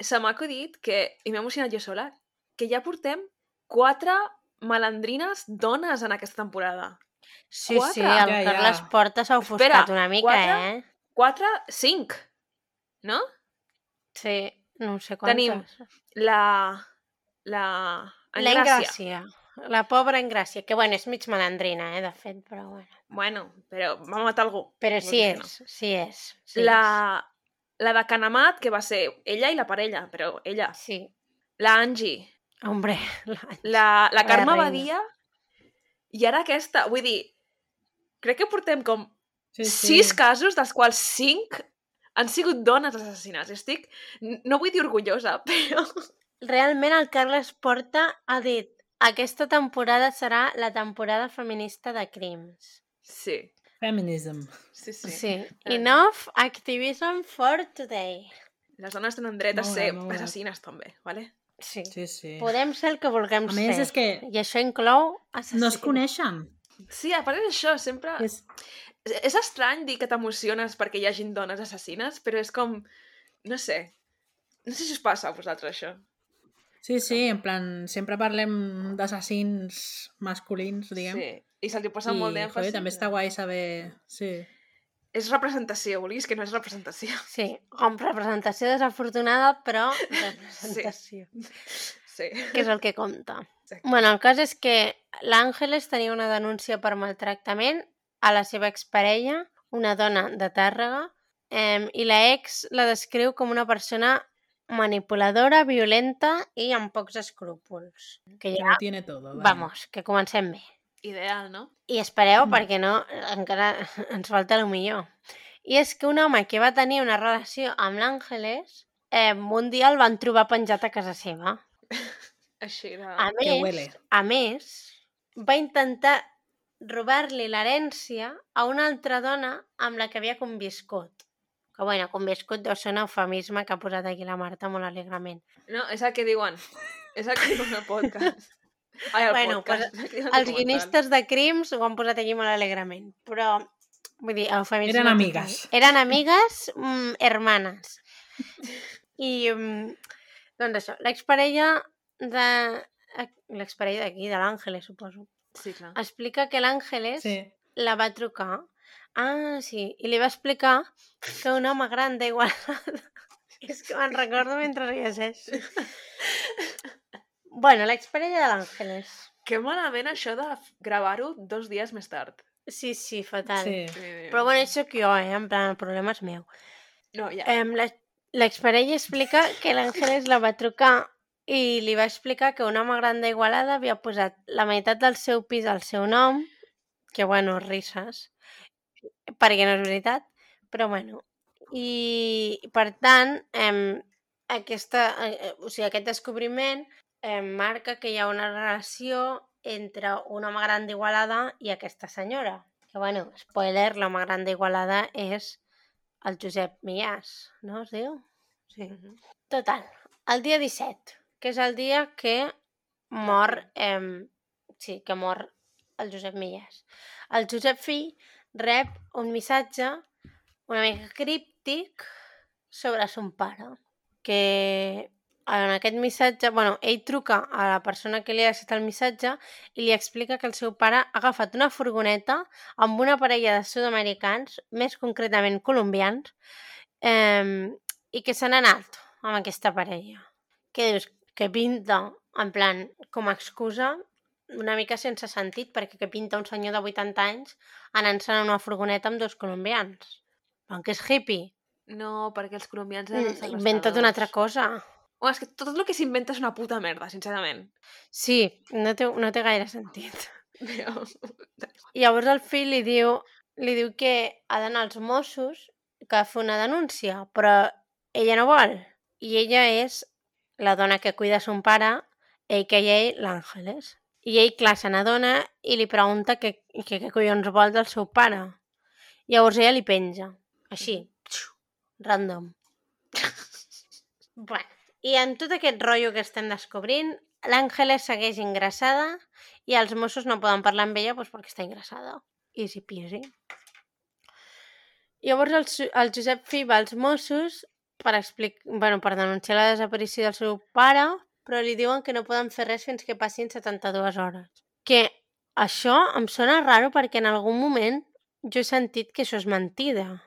Se m'ha acudit que, i m'he emocionat jo sola, que ja portem quatre malandrines dones en aquesta temporada. Sí, Quatre? sí, el Ja, ja. Carles Porta s'ha ofuscat Espera, una mica, quatre? eh? Quatre, cinc, no? Sí, no sé quantes. Tenim La... La... La Engràcia. Engràcia. La pobra Engràcia, que bueno, és mig malandrina, eh, de fet, però bueno. Bueno, però va matar algú. Però sí és, sí és. Sí la... La de Canamat, que va ser ella i la parella, però ella. Sí. La Angie. Hombre, la... La, la Carme reina. Badia. I ara aquesta. Vull dir, crec que portem com Sí, sis casos, dels quals cinc han sigut dones assassinats. Estic, no vull dir orgullosa, (laughs) però... Realment el Carles Porta ha dit aquesta temporada serà la temporada feminista de crims. Sí, Feminism. sí, sí. Sí. Enough activism for today. Les dones tenen dret a Molt ser bé, molt bé. assassines, també, vale? Sí. Sí, sí. Podem ser el que vulguem A més, ser. és que I això inclou assassins. no es coneixen. Sí, a part d'això, sempre... És... És, és estrany dir que t'emociones perquè hi hagin dones assassines, però és com... No sé. No sé si us passa a vosaltres, això. Sí, sí, en plan, sempre parlem d'assassins masculins, diguem. Sí. I se'ls posa I, molt d'èmfasi. també està guai saber... Sí. És representació, vulguis que no és representació. Sí, amb representació desafortunada, però (laughs) representació, Sí. que és el que compta. Bueno, el cas és que l'Àngeles tenia una denúncia per maltractament a la seva exparella, una dona de Tàrrega, eh, i la ex la descriu com una persona manipuladora, violenta i amb pocs escrúpols. Que ja, lo tiene todo. vaya. vamos, que comencem bé. Ideal, no? I espereu, Mm. perquè no, encara (laughs) ens falta el millor. I és que un home que va tenir una relació amb l'Àngeles, eh, un dia el van trobar penjat a casa seva. (laughs) Així de... A que més, huele. a més, va intentar robar-li l'herència a una altra dona amb la que havia conviscut. Que, bueno, conviscut deu ser un eufemisme que ha posat aquí la Marta molt alegrament. No, és el que diuen. És el que diuen al podcast. Ai, al Bueno, podcast. (laughs) el diuen al Els guionistes de crims ho han posat aquí molt alegrament, però, vull dir, eufemisme... Eren amigues. Eren amigues, mm, hermanes. (laughs) I, mm, doncs això, l'exparella de... L'exparella d'aquí, de l'Àngeles, suposo. Sí, clar. Explica que l'Àngeles Sí. la va trucar. Ah, sí, i li va explicar que un home gran d'Igualada... És (laughs) que me'n recordo mentre llegeixo. bueno, l'exparella de l'Àngeles. Que malament això de gravar-ho dos dies més tard. Sí, sí, fatal. Sí. Però bueno, això que jo, eh? En plan, el problema és meu. No, ja. Eh, L'exparella explica que l'Àngeles la va trucar i li va explicar que un home gran d'Igualada havia posat la meitat del seu pis al seu nom, que bueno, risses, perquè no és veritat, però bueno. I per tant, eh, aquesta, eh, o sigui, aquest descobriment eh, marca que hi ha una relació entre un home gran d'Igualada i aquesta senyora. Que bueno, spoiler, l'home gran d'Igualada és el Josep Millàs, no es diu? Sí. Total, el dia 17, que és el dia que mor, eh, sí, que mor el Josep Millàs. El Josep Fill rep un missatge una mica críptic sobre son pare, que en aquest missatge, bueno, ell truca a la persona que li ha deixat el missatge i li explica que el seu pare ha agafat una furgoneta amb una parella de sud-americans, més concretament colombians, eh, i que se n'ha anat amb aquesta parella. Què dius? Que pinta, en plan, com a excusa, una mica sense sentit, perquè que pinta un senyor de 80 anys anant-se'n en una furgoneta amb dos colombians. Però que és hippie. No, perquè els colombians Mm, Inventa't una altra cosa. Oh, és que tot el que s'inventa és una puta merda, sincerament. Sí, no té, no té gaire sentit. Però... I llavors el fill li diu, li diu que ha d'anar als Mossos que fer una denúncia, però ella no vol. I ella és la dona que cuida son pare, a.k.a. l'Àngeles. I ell, clar, se n'adona i li pregunta què, què, què collons vol del seu pare. Llavors ella li penja, així, random. (laughs) bueno, i en tot aquest rotllo que estem descobrint, l'Àngeles segueix ingressada i els Mossos no poden parlar amb ella doncs, perquè està ingressada. Easy peasy. Llavors el, el Josep Fi va als Mossos per, explic... bueno, per denunciar la desaparició del seu pare, però li diuen que no poden fer res fins que passin 72 hores. Que això em sona raro perquè en algun moment jo he sentit que això és mentida.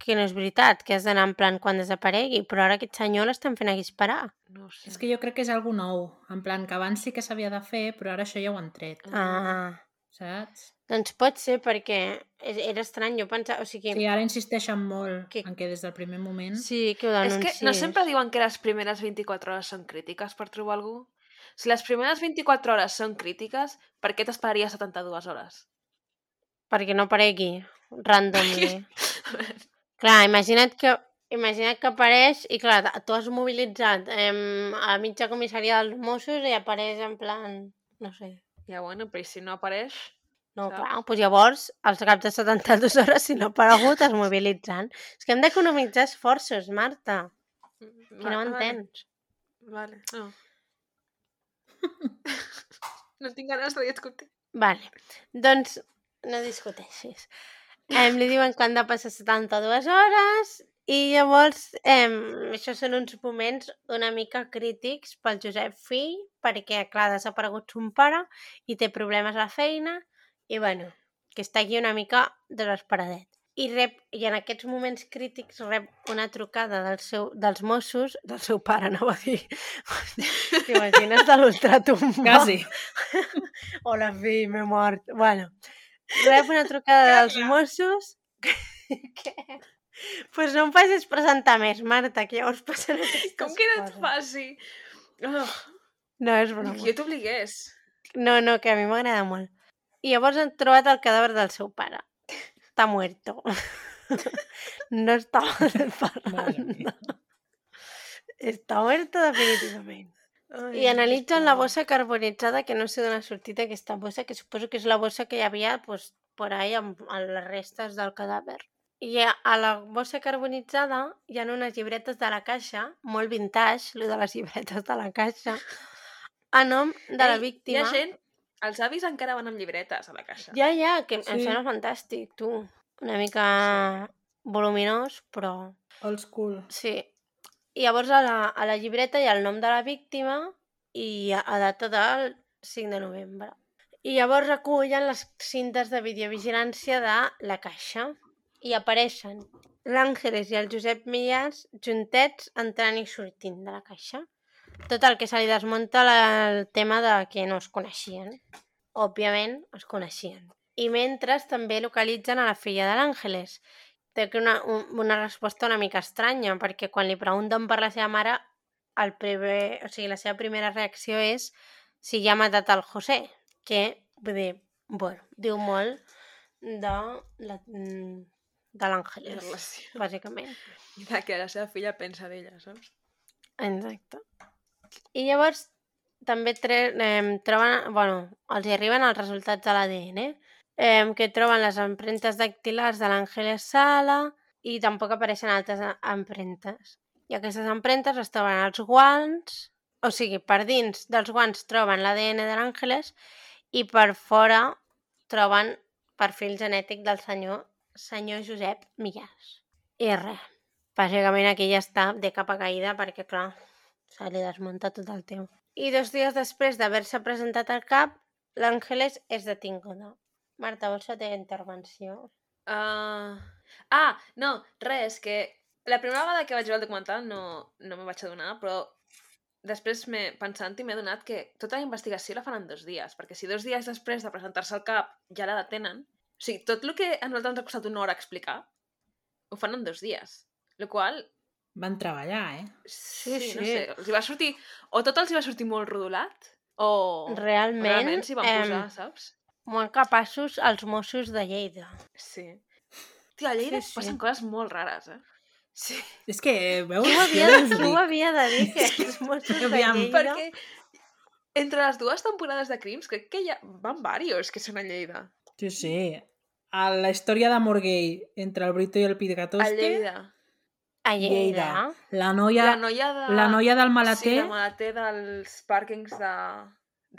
Que no és veritat, que has d'anar en plan quan desaparegui, però ara aquest senyor l'estan fent aquí esperar. No sé. És que jo crec que és algú nou. En plan, que abans sí que s'havia de fer, però ara això ja ho han tret. Ah, Saps? Doncs pot ser perquè és- era estrany, jo pensava, o sigui, Sí, ara insisteixen molt Que- en que des del primer moment... sí que ho És denuncies. que no sempre diuen que les primeres 24 hores són crítiques per trobar algú? Si les primeres 24 hores són crítiques, per què t'esperaries 72 hores? Perquè no aparegui randomly. (laughs) clar, imagina't que imagina't que apareix i clar, tu has mobilitzat eh, a mitja comissaria dels Mossos i apareix en plan, no sé. Ja, bueno, però i si no apareix... No, Saps? clar, doncs llavors, als caps de 72 (laughs) hores, si no ha aparegut, es mobilitzen. És que hem d'economitzar esforços, Marta, que no m'entens. Vale, no. (laughs) no tinc ganes de discutir. Vale, doncs no discuteixis. Em li diuen que han de passar 72 hores i llavors em, això són uns moments una mica crítics pel Josep Fill perquè, clar, ha desaparegut son pare i té problemes a la feina i, bueno, que està aquí una mica desesperadet. i, rep, i en aquests moments crítics rep una trucada del seu, dels Mossos, del seu pare, anava a dir. (laughs) T'imagines de l'ultratumba? Quasi. (laughs) Hola, fill, m'he mort. Bueno, rep una trucada dels Mossos que... Pues no em facis presentar més, Marta, que llavors passen aquestes Com que no et faci? Oh, No, és broma. que jo t'obligués. No, no, que a mi m'agrada molt. I llavors han trobat el cadàver del seu pare. Està muerto. (laughs) No estava Madre parlant. Està muerto definitivament. Ai, I analitzen la bossa carbonitzada que no sé d'on ha sortit aquesta bossa, que suposo que és la bossa que hi havia pues, por ahí amb, amb les restes del cadàver. I a, la bossa carbonitzada hi ha unes llibretes de la caixa, molt vintage, lo de les llibretes de la caixa, a nom de la Ei, víctima. Hi ha gent... Els avis encara van amb llibretes a la caixa. Ja, ja, que em Sí. sembla fantàstic, tu. Una mica voluminós, però Old school. sí. I llavors a la, a la llibreta hi ha el nom de la víctima i a, a data del 5 de novembre. I llavors recullen les cintes de videovigilància de la caixa i apareixen l'Àngeles i el Josep Millàs juntets entrant i sortint de la caixa. Tot el que se li desmunta la- el tema de que no es coneixien. Òbviament, es coneixien. I mentre també localitzen a la filla de l'Àngeles. Té que una, un, una resposta una mica estranya, perquè quan li pregunten per la seva mare, el primer, o sigui, la seva primera reacció és si ja ha matat el José, que, vull dir, bueno, diu molt de la, mm, de l'Àngeles, bàsicament. I de que la seva filla pensa d'ella, saps? Exacte. I llavors també tre eh, troben, bueno, els hi arriben els resultats de l'ADN, eh, que troben les empremtes dactilars de l'Àngeles Sala i tampoc apareixen altres empremtes. I aquestes empremtes es troben als guants, o sigui, per dins dels guants troben l'ADN de l'Àngeles i per fora troben perfil genètic del senyor senyor Josep Millàs. I res, bàsicament aquí ja està de capa caïda perquè, clar, se li desmunta tot el tema. I dos dies després d'haver-se presentat al CAP, l'Àngeles és detinguda. Marta, vols fer intervenció? Uh... Ah, no, res, que la primera vegada que vaig veure el documental no, no me vaig adonar, però després m'he pensant i m'he adonat que tota la investigació la fan en dos dies, perquè si dos dies després de presentar-se al CAP ja la detenen, o sigui, tot el que a nosaltres ens ha costat una hora explicar, ho fan en dos dies. Lo qual, Van treballar, eh? sí, Sí, no sí. sé, els hi va sortir, o tot els hi va sortir molt rodolat, o Realment, realment s'hi van posar, em, saps? molt capaços els Mossos de Lleida. Sí. Tia, a Lleida Sí, sí. passen coses molt rares, eh? Sí. És que, veus? Ho havia, tu ho havia de dir, que els Mossos de Lleida... Perquè entre les dues temporades de Crims crec que hi ha... van varios que són a Lleida. Sí, sí. A la història d'amor gay entre el Brito i el A Pidgatoste, Lleida. A Lleida. la noia, La noia de... la noia del Sí, malater, la malater dels pàrquings de,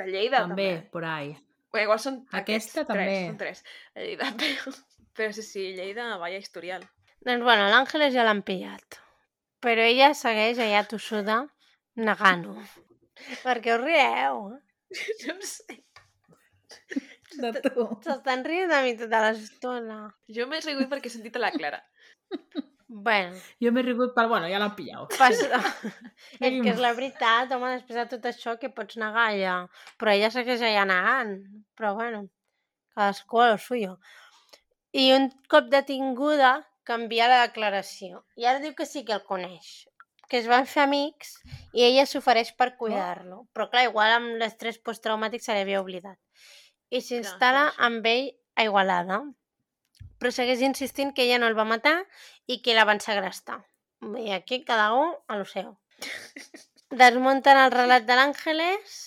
de Lleida, també, també. por ahí. Bé, igual són Aquesta aquests, també. Tres, són tres. A Lleida, (laughs) però, però sí, sí, Lleida, vaya historial. Doncs bueno, l'Àngeles ja l'han pillat. Però ella segueix allà tossuda negant-ho. Per què us rieu? (laughs) No ho sé. De tu. S'estan rient de mi tota l'estona. Jo m'he rigut perquè he sentit a la Clara. (laughs) Bueno, Jo m'he rigut per... Bueno, ja l'han pillat. (laughs) passa... (laughs) és que és la veritat, home, després de tot això que pots negar allà. Però ella segueix allà negant. Però bueno, cadascú a lo suyo. I un cop detinguda, canvia la declaració. I ara diu que sí que el coneix. Que es van fer amics i ella s'ofereix per cuidar-lo. Però clar, igual amb l'estrès posttraumàtic se l'havia oblidat. I s'instal·la amb ell a Igualada. Però segueix insistint que ella no el va matar i que la van segrestar. I aquí cada un a lo seu. Desmunten el relat de l'Àngeles,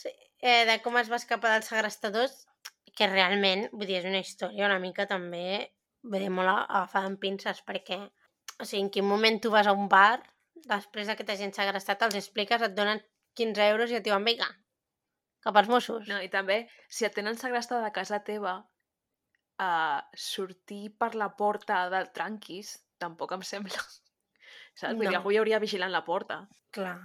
eh, de com es va escapar dels segrestadors, que realment, vull dir, és una història una mica també, vull dir, molt agafada amb pinces, perquè, o sigui, en quin moment tu vas a un bar, després de que t'hagin segrestat, els expliques, et donen 15 euros i et diuen, vinga, cap als Mossos. No, i també, si et tenen segrestada a casa teva, uh, sortir per la porta del tranquis tampoc em sembla. (laughs) Saps? Vull dir, No. algú hi hauria vigilant la porta. Clar.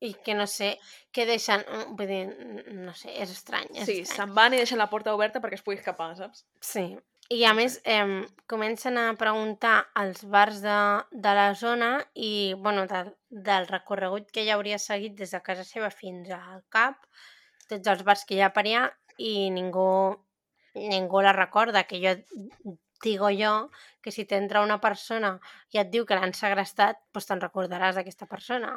I que no sé, que deixen, mm, vull dir, mm, no sé, és estrany, és Sí, se'n van i deixen la porta oberta perquè es pugui escapar, saps? Sí. I a més, eh, comencen a preguntar als bars de, de la zona i, bueno, del, del recorregut que ella hauria seguit des de casa seva fins al CAP, tots els bars que hi ha per allà, i ningú, ningú la recorda, que jo digo jo que si t'entra una persona i et diu que l'han segrestat, doncs te'n recordaràs d'aquesta persona.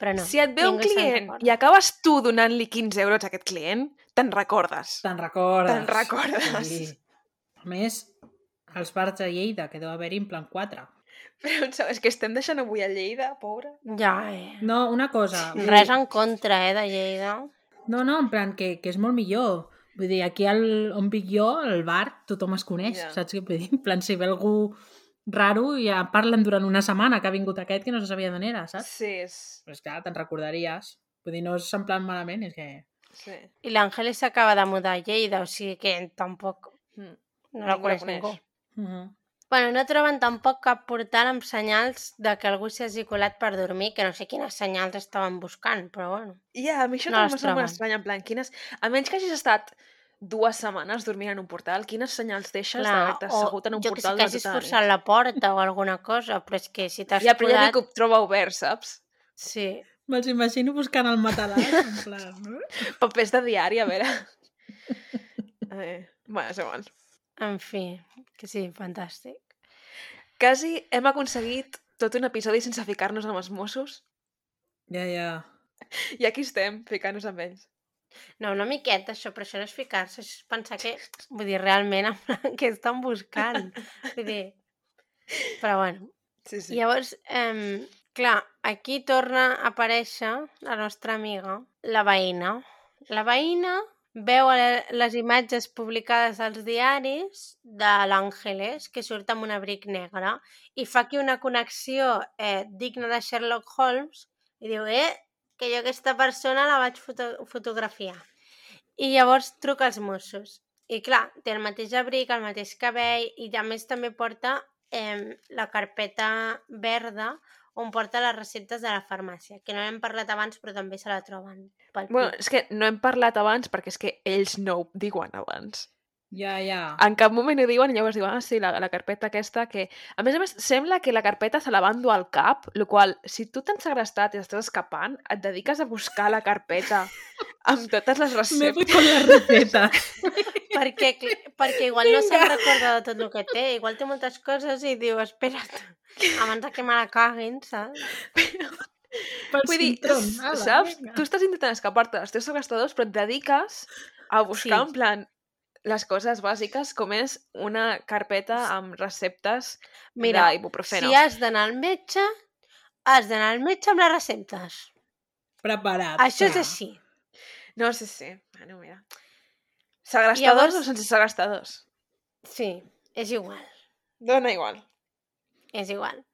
Però no, si et ve un client i acabes tu donant-li 15 euros a aquest client, te'n recordes. Te'n recordes. Te'n recordes. Sí. A més, els bars de Lleida, que deu haver-hi en plan 4. Però és que estem deixant avui a Lleida, pobra. Ja, eh? No, una cosa. Res en contra, eh, de Lleida. No, no, en plan que, que és molt millor. Vull dir, aquí al, on vic jo, al bar, tothom es coneix, Ja. saps què vull dir? (laughs) En plan, si ve algú raro, ja parlen durant una setmana que ha vingut aquest que no se sabia d'on era, saps? Sí, és... Però és clar, te'n recordaries. Vull dir, no és en plan malament, és que... Sí. I l'Àngeles s'acaba de mudar a Lleida, o sigui que tampoc Mm. no la Ningú la coneix coneix. ningú. Uh -huh. Bueno, no troben tampoc cap portal amb senyals de que algú s'hagi colat per dormir, que no sé quines senyals estaven buscant, però bueno. Ja, a mi això No no les també em sembla estrany, en plan, quines... A menys que hagis estat dues setmanes dormint en un portal, quines senyals deixes d'haver-te assegut en un jo que sé portal que hagis tota la forçat la porta o alguna cosa, però és que si t'has Ja, però ja colat... dic que ho troba obert, saps? Sí. Me'ls imagino buscant el matalàs, en plan... eh? (laughs) Papers de diari, a veure. (laughs) Eh, bueno, és igual. En fi, que sí, fantàstic. Quasi hem aconseguit tot un episodi sense ficar-nos amb els Mossos Ja, ja. i aquí estem, ficant-nos amb ells. No, una miqueta, això, però això no és ficar-se, és pensar que, vull dir, realment, (laughs) què estan buscant? Vull dir... Però bueno, Sí, sí. Llavors, eh, clar, aquí torna a aparèixer la nostra amiga, la veïna. La veïna veu a- les imatges publicades als diaris de l'Àngeles, que surt amb un abric negre, i fa aquí una connexió eh, digna de Sherlock Holmes, i diu, eh, que jo aquesta persona la vaig foto fotografiar. I llavors truca als Mossos. I clar, té el mateix abric, el mateix cabell, i a més també porta eh, la carpeta verda on porta les receptes de la farmàcia, que no n'hem parlat abans però també se la troben pel Bueno, és que no hem parlat abans perquè és que ells no ho diuen abans. Ja, ja. En cap moment ho diuen i llavors diuen, ah, sí, la, la carpeta aquesta que... A més a més, sembla que la carpeta se la van dur al cap, el qual, si tu t'han segrestat i estàs escapant, et dediques a buscar la carpeta amb totes les (laughs) Me receptes. voy con la receta. (laughs) perquè, perquè igual no se'n recorda de tot el que té, igual té moltes coses i diu, espera't, abans que me la caguin, saps? Pel Vull dir, saps? vinga. Tu estàs intentant escapar-te dels teus segrestadors, però et dediques a buscar, Sí. en plan, les coses bàsiques, com és una carpeta amb receptes Mira, d'ibuprofeno. si has d'anar al metge, has d'anar al metge amb les receptes. Preparat. Això és així. No, sí, sí. Bueno, mira. Segrestadors Llavors- o sense segrestadors? Sí, és igual. Dona igual. És igual.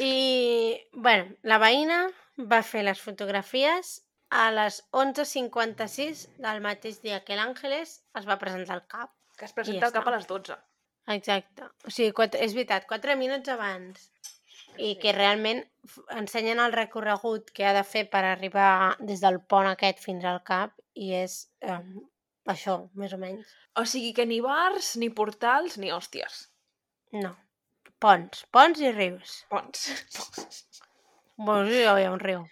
I, bueno, la veïna va fer les fotografies a les 11.56 del mateix dia que l'Àngeles es va presentar al CAP. Que es presenta al cap a les 12. Exacte. O sigui, quatre, és veritat, 4 minuts abans. I que realment ensenyen el recorregut que ha de fer per arribar des del pont aquest fins al CAP i és eh, això, més o menys. O sigui que ni bars, ni portals, ni hòsties. No. Ponts. Ponts i rius. Ponts. (laughs) Bueno, sí, hi havia un riu.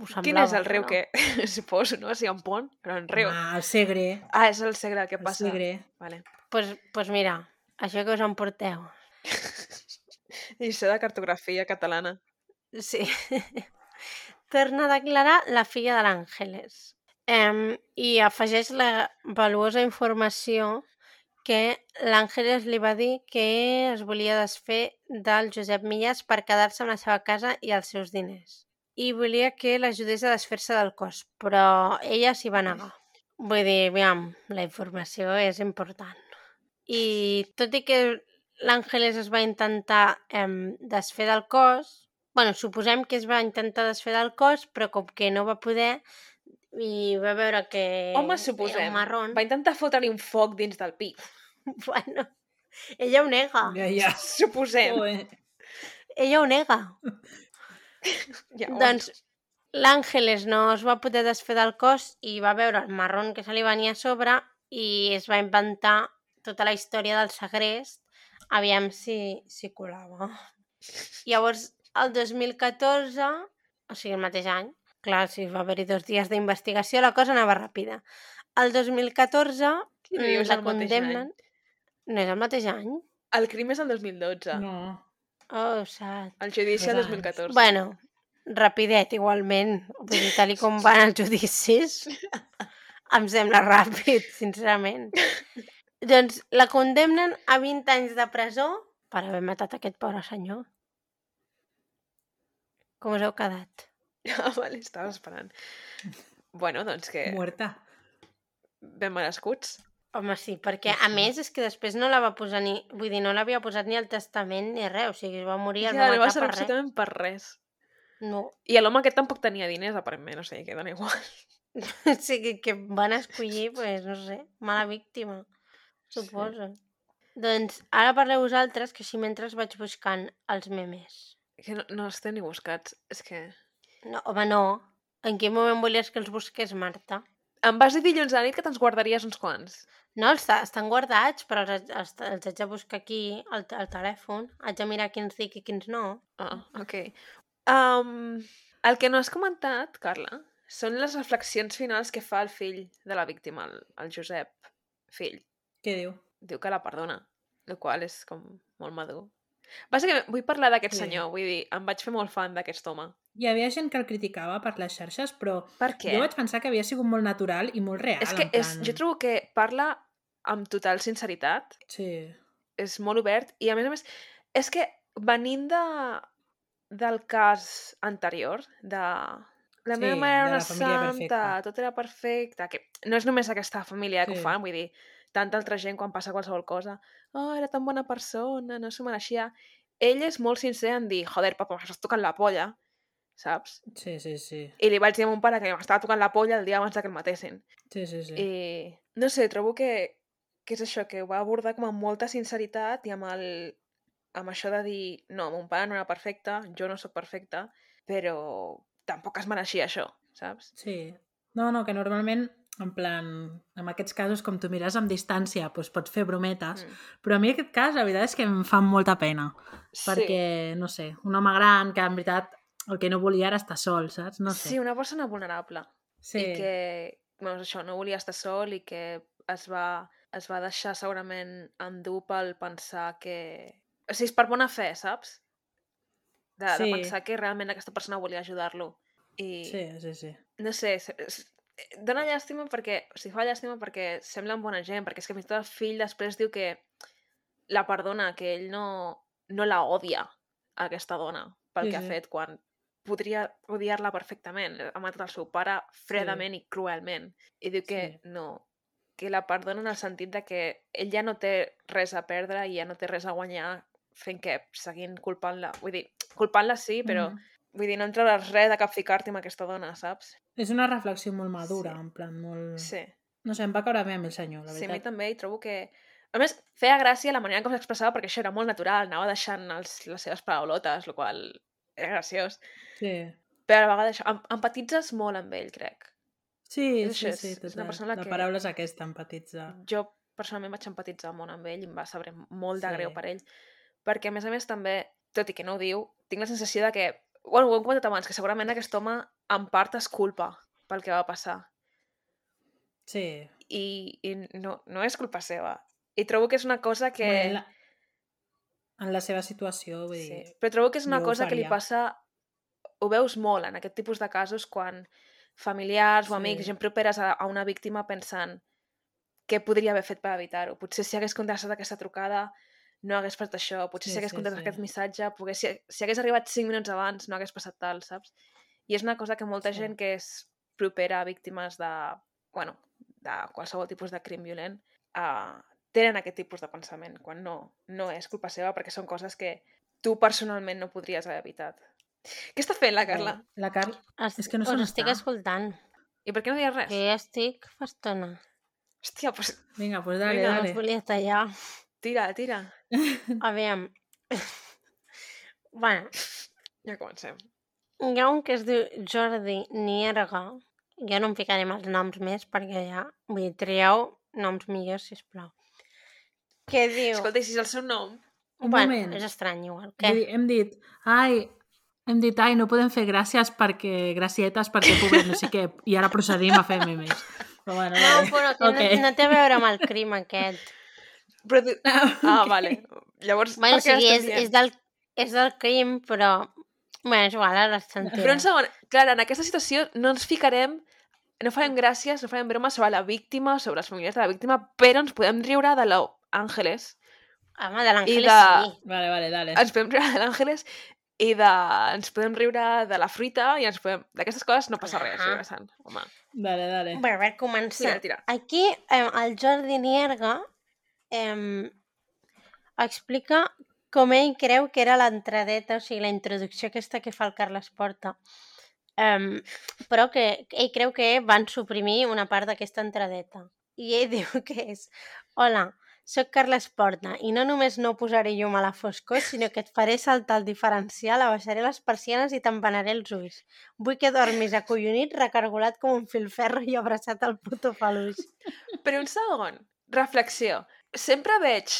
Ho Quin és semblava, el riu no? que... (laughs) Suposo, no? Si hi ha un pont, però un riu. Ah, el Segre. Ah, és el Segre el que El passa. Segre. Vale. pues, pues mira, això que us emporteu. Lliçó (laughs) de cartografia catalana. Sí. (laughs) Torna a declarar la filla de l'Àngeles. Em, I afegeix la valuosa informació que l'Àngeles li va dir que es volia desfer del Josep Millas per quedar-se amb la seva casa i els seus diners. I volia que l'ajudés a desfer-se del cos, però ella s'hi va negar. Vull dir, aviam, la informació és important. I tot i que l'Àngeles es va intentar em, desfer del cos, bueno, suposem que es va intentar desfer del cos, però com que no va poder i va veure que Home, era suposem. un marrón, Va intentar fotre-li un foc dins del pit. (laughs) bueno, ella ho nega, Ja, ja. Suposem. Joder. ella ho nega. (laughs) Llavors, Doncs l'Àngeles no es va poder desfer del cos i va veure el marrón que se li venia a sobre i es va inventar tota la història del segrest, aviam si, si colava. Llavors, el 2014, o sigui, el mateix any, clar, si va haver-hi dos dies d'investigació, la cosa anava ràpida. El 2014 Què mm, dius, la el mateix condemnen... No és el mateix any? El crim és el 2012. No. Oh, sap. El judici el Dos anys. 2014. Bueno, rapidet, igualment. Vull dir, tal com (laughs) van els judicis, em sembla ràpid, sincerament. doncs la condemnen a 20 anys de presó per haver matat aquest pobre senyor. Com us heu quedat? (laughs) Ah, vale, estava esperant. Bueno, doncs que Muerta. ben merescuts. Home, sí, perquè a Sí. més és que després no la va posar ni... Vull dir, no l'havia posat ni al testament ni res, o sigui, es va morir, el Ja, va matar per res. absolutament per res. No, I l'home aquest tampoc tenia diners, aparentment, o sigui, que dona igual. (laughs) o sigui, que van escollir, (laughs) pues, no sé, mala víctima, suposo. Doncs ara parleu vosaltres, que així mentre vaig buscant els memes. Que no, no els té ni buscats. És que... No, home, no. En quin moment volies que els busqués, Marta? Em vas dir dilluns a la nit que te'ns guardaries uns quants. No, els, ta- estan guardats, però els, haig- els, els haig de buscar aquí al, al telèfon. Haig de mirar quins dic i quins no. Ah, ok. Um, el que no has comentat, Carla, són les reflexions finals que fa el fill de la víctima, el, el Josep, fill. Què diu? Diu que la perdona, el qual és com molt madur. Bàsicament, vull parlar d'aquest Sí. senyor, vull dir, em vaig fer molt fan d'aquest home. Hi havia gent que el criticava per les xarxes, però Per què? jo vaig pensar que havia sigut molt natural i molt real. És que en és, jo trobo que parla amb total sinceritat, Sí, és molt obert, i a més a més, és que venint de, del cas anterior, de la Sí, meva mare era una santa, perfecta. tot era perfecte, que no és només aquesta família que Sí. ho fan, vull dir, tanta altra gent quan passa qualsevol cosa, oh, era tan bona persona, no s'ho mereixia. Ell és molt sincer en dir, joder, papa, m'estàs tocant la polla, saps? sí, sí, sí. I li vaig dir a mon pare que m'estava tocant la polla el dia abans de que el matessin. Sí, sí, sí. I no sé, trobo que, que és això, que ho va abordar com amb molta sinceritat i amb, el, amb això de dir no, mon pare no era perfecte, jo no sóc perfecta, però tampoc es mereixia això, saps? Sí. No, no, que normalment, en plan, en aquests casos, com tu mires amb distància, doncs pots fer brometes, Mm. però a mi aquest cas, la veritat és que em fa molta pena, perquè, no sé, un home gran que en veritat el que no volia era estar sol, saps? No sé. Sí, una persona vulnerable. sí. I que, doncs això, no volia estar sol i que es va, es va deixar segurament endur pel pensar que... O sigui, és per bona fe, saps? De, de Sí. pensar que realment aquesta persona volia ajudar-lo. I, sí, sí, sí. no sé, dona llàstima perquè, o sigui, fa llàstima perquè semblen bona gent, perquè és que fins i tot el fill després diu que la perdona, que ell no, no la odia, aquesta dona, pel Sí, que ha sí. fet, quan podria odiar-la perfectament. Ha matat el seu pare fredament i cruelment. I diu que Sí. no, que la perdona en el sentit de que ell ja no té res a perdre i ja no té res a guanyar fent que seguint culpant-la. Vull dir, culpant-la sí, però Mhm. vull dir, no en trauràs res de capficar-te amb aquesta dona, saps? És una reflexió molt madura, Sí. en plan, molt... Sí. No sé, em va caure bé amb el senyor, la Sí, a mi veritat. també, i trobo que... A més, feia gràcia la manera com s'expressava perquè això era molt natural, anava deixant els, les seves paraulotes, el qual era graciós. Sí. Però a la vegada això, em, empatitzes molt amb ell, crec. Sí, És sí, això, sí, és- és una total. persona La que- paraula és aquesta, empatitzar. Jo personalment vaig empatitzar molt amb ell i em va saber molt de Sí. greu per ell. Perquè, a més a més, també, tot i que no ho diu, tinc la sensació de que... Bueno, ho hem comentat abans, que segurament aquest home en part es culpa pel que va passar. Sí. I, i no, no és culpa seva. I trobo que és una cosa que... Bueno, en, la... en la seva situació, vull Sí, dir... però trobo que és una cosa que li passa... Ho veus molt en aquest tipus de casos quan familiars o amics, Sí. gent properes a, a una víctima pensant què podria haver fet per evitar-ho. Potser si hagués contestat aquesta trucada no hagués passat això. Potser Sí, si hagués sí, contestat sí. aquest missatge, pogués, si, si hagués arribat 5 minuts abans no hagués passat tal, saps? I és una cosa que molta Sí. gent que és propera a víctimes de, bueno, de qualsevol tipus de crim violent uh, tenen aquest tipus de pensament, quan no, no és culpa seva perquè són coses que tu personalment no podries haver evitat. Què està fent la Carla? Eh, La Carla... Es, És que no us se estic escoltant. I per què no dius res? Que ja estic fa estona. Hòstia, doncs Vinga, doncs dale, Vinga, dale. us volia tallar. tira, tira. (laughs) Aviam. bueno, Ja comencem. hi ha un que es diu Jordi Nierga. Jo no em ficaré amb els noms més perquè ja... Vull dir, trieu noms millors, sisplau. Què diu? Escolta, si és el seu nom? Un bueno, moment. és estrany igual. Vull Què? dir, hem dit, ai, hem dit, ai, no podem fer gràcies perquè, gracietes perquè pobret, no sé què, i ara procedim a fer memes. Però bueno, No, però que Ok. no, no té a veure amb el crim aquest. Però tu... (laughs) Ah, vale. Llavors, Bueno, o per què sigui, l'estem és, és, del, és del crim, però... Bueno, és igual, ara s'entén. Però un segon, clar, en aquesta situació no ens ficarem, no farem gràcies, no farem bromes sobre la víctima, sobre els familiars de la víctima, però ens podem riure de l'Àngeles. Home, de l'Àngeles de- sí. Vale, vale, dale. Ens podem riure de l'Àngeles i de... ens podem riure de la fruita i ens podem... D'aquestes coses no passa res, uh Sant. Home, Dale, dale. Bueno, a veure, començar. tira, tira. Aquí eh, el Jordi Nierga eh, explica com ell creu que era l'entradeta, o sigui, la introducció aquesta que fa el Carles Porta. Um, però que ell creu que van suprimir una part d'aquesta entradeta. I ell (laughs) diu que és Hola, sóc Carles Porta i no només no posaré llum a la foscor, sinó que et faré saltar el diferencial, abaixaré les persianes i t'empanaré els ulls. Vull que dormis acollonit, recargolat com un filferro i abraçat al puto peluix. Però un segon, reflexió. Sempre veig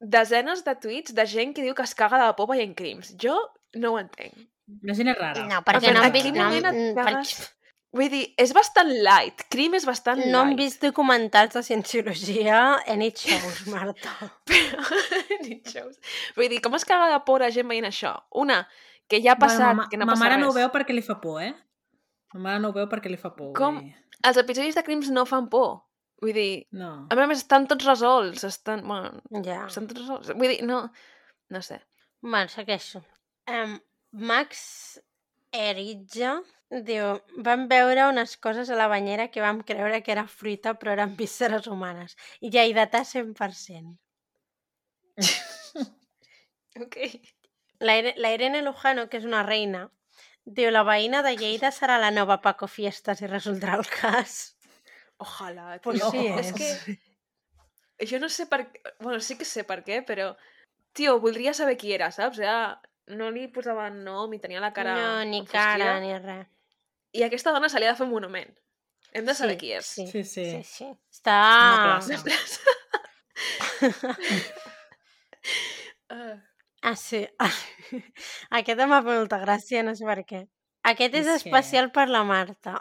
desenes de tuits de gent que diu que es caga de por veient crims. Jo no ho entenc. La gent és rara. No, perquè no en han vist... quin No, et han- cagues? perquè Vull dir, és bastant light. Crim és bastant no light. vist documentals de cienciologia en it shows, (laughs) Marta. Però... Ni xous. Vull dir, com es caga de por la gent veient això? Una, que ja ha passat, ma, que no ma passa mare res. no ho veu perquè li fa por, eh? Ma mare no ho veu perquè li fa por. Com? Vull. Els episodis de crims no fan por. Vull dir, No. a més a més estan tots resolts. Estan, bueno, Ja. estan tots resolts. Vull dir, no... No sé. Bueno, segueixo. Um, Max Eritja diu vam veure unes coses a la banyera que vam creure que era fruita però eren vísceres humanes. I ja hi data 100%. (laughs) Ok. La, la Irene Lujano, que és una reina, diu la veïna de Lleida serà la nova Paco Fiestas i resoldrà el cas. Ojalà. Pues tio. sí, (laughs) és que jo no sé per què... Bueno, sí que sé per què, però... Tio, voldria saber qui era, saps? Era... No li posaven nom i tenia la cara no, ni cara, ni res. I aquesta dona se li ha de fer un monument. Hem de saber Sí, qui és. Sí, Sí, sí. sí. sí. Està... Una Una plaça. plaça. (laughs) Ah, sí. (laughs) Aquest m'ha fet molta gràcia, no sé per què. Aquest és És que- especial per la Marta.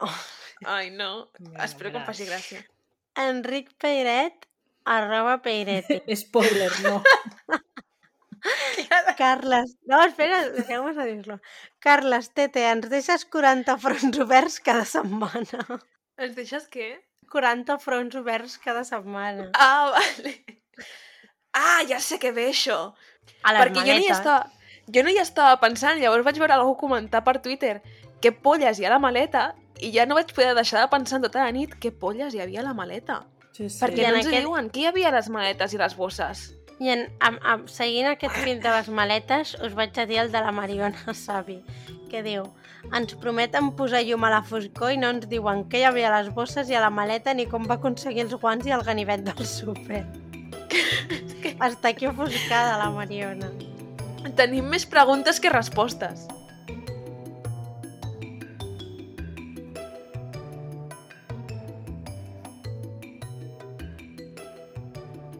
Ai, no. Ja Espero que em faci gràcia. Enric Peiret, arroba Peireti. (laughs) Spoiler, no. (laughs) Carles... No, espera, deixeu-me a dir-lo. Carles, Tete, ens deixes 40 fronts oberts cada setmana. Ens deixes què? 40 fronts oberts cada setmana. Ah, vale. Ah, ja sé què ve això. A les Perquè jo no, hi maletes. estava, jo no hi estava pensant, llavors vaig veure algú comentar per Twitter què polles hi ha a la maleta i ja no vaig poder deixar de pensar en tota la nit què polles hi havia a la maleta. Sí, sí. Perquè I en no ens aquest- diuen. Qui hi havia a les maletes i les bosses? I en, amb, amb, seguint aquest fil de les maletes, us vaig a dir el de la Mariona Savi, que diu ens prometen posar llum a la foscor i no ens diuen què hi havia a les bosses i a la maleta ni com va aconseguir els guants i el ganivet del súper. (laughs) Està aquí ofuscada, la Mariona. Tenim més preguntes que respostes.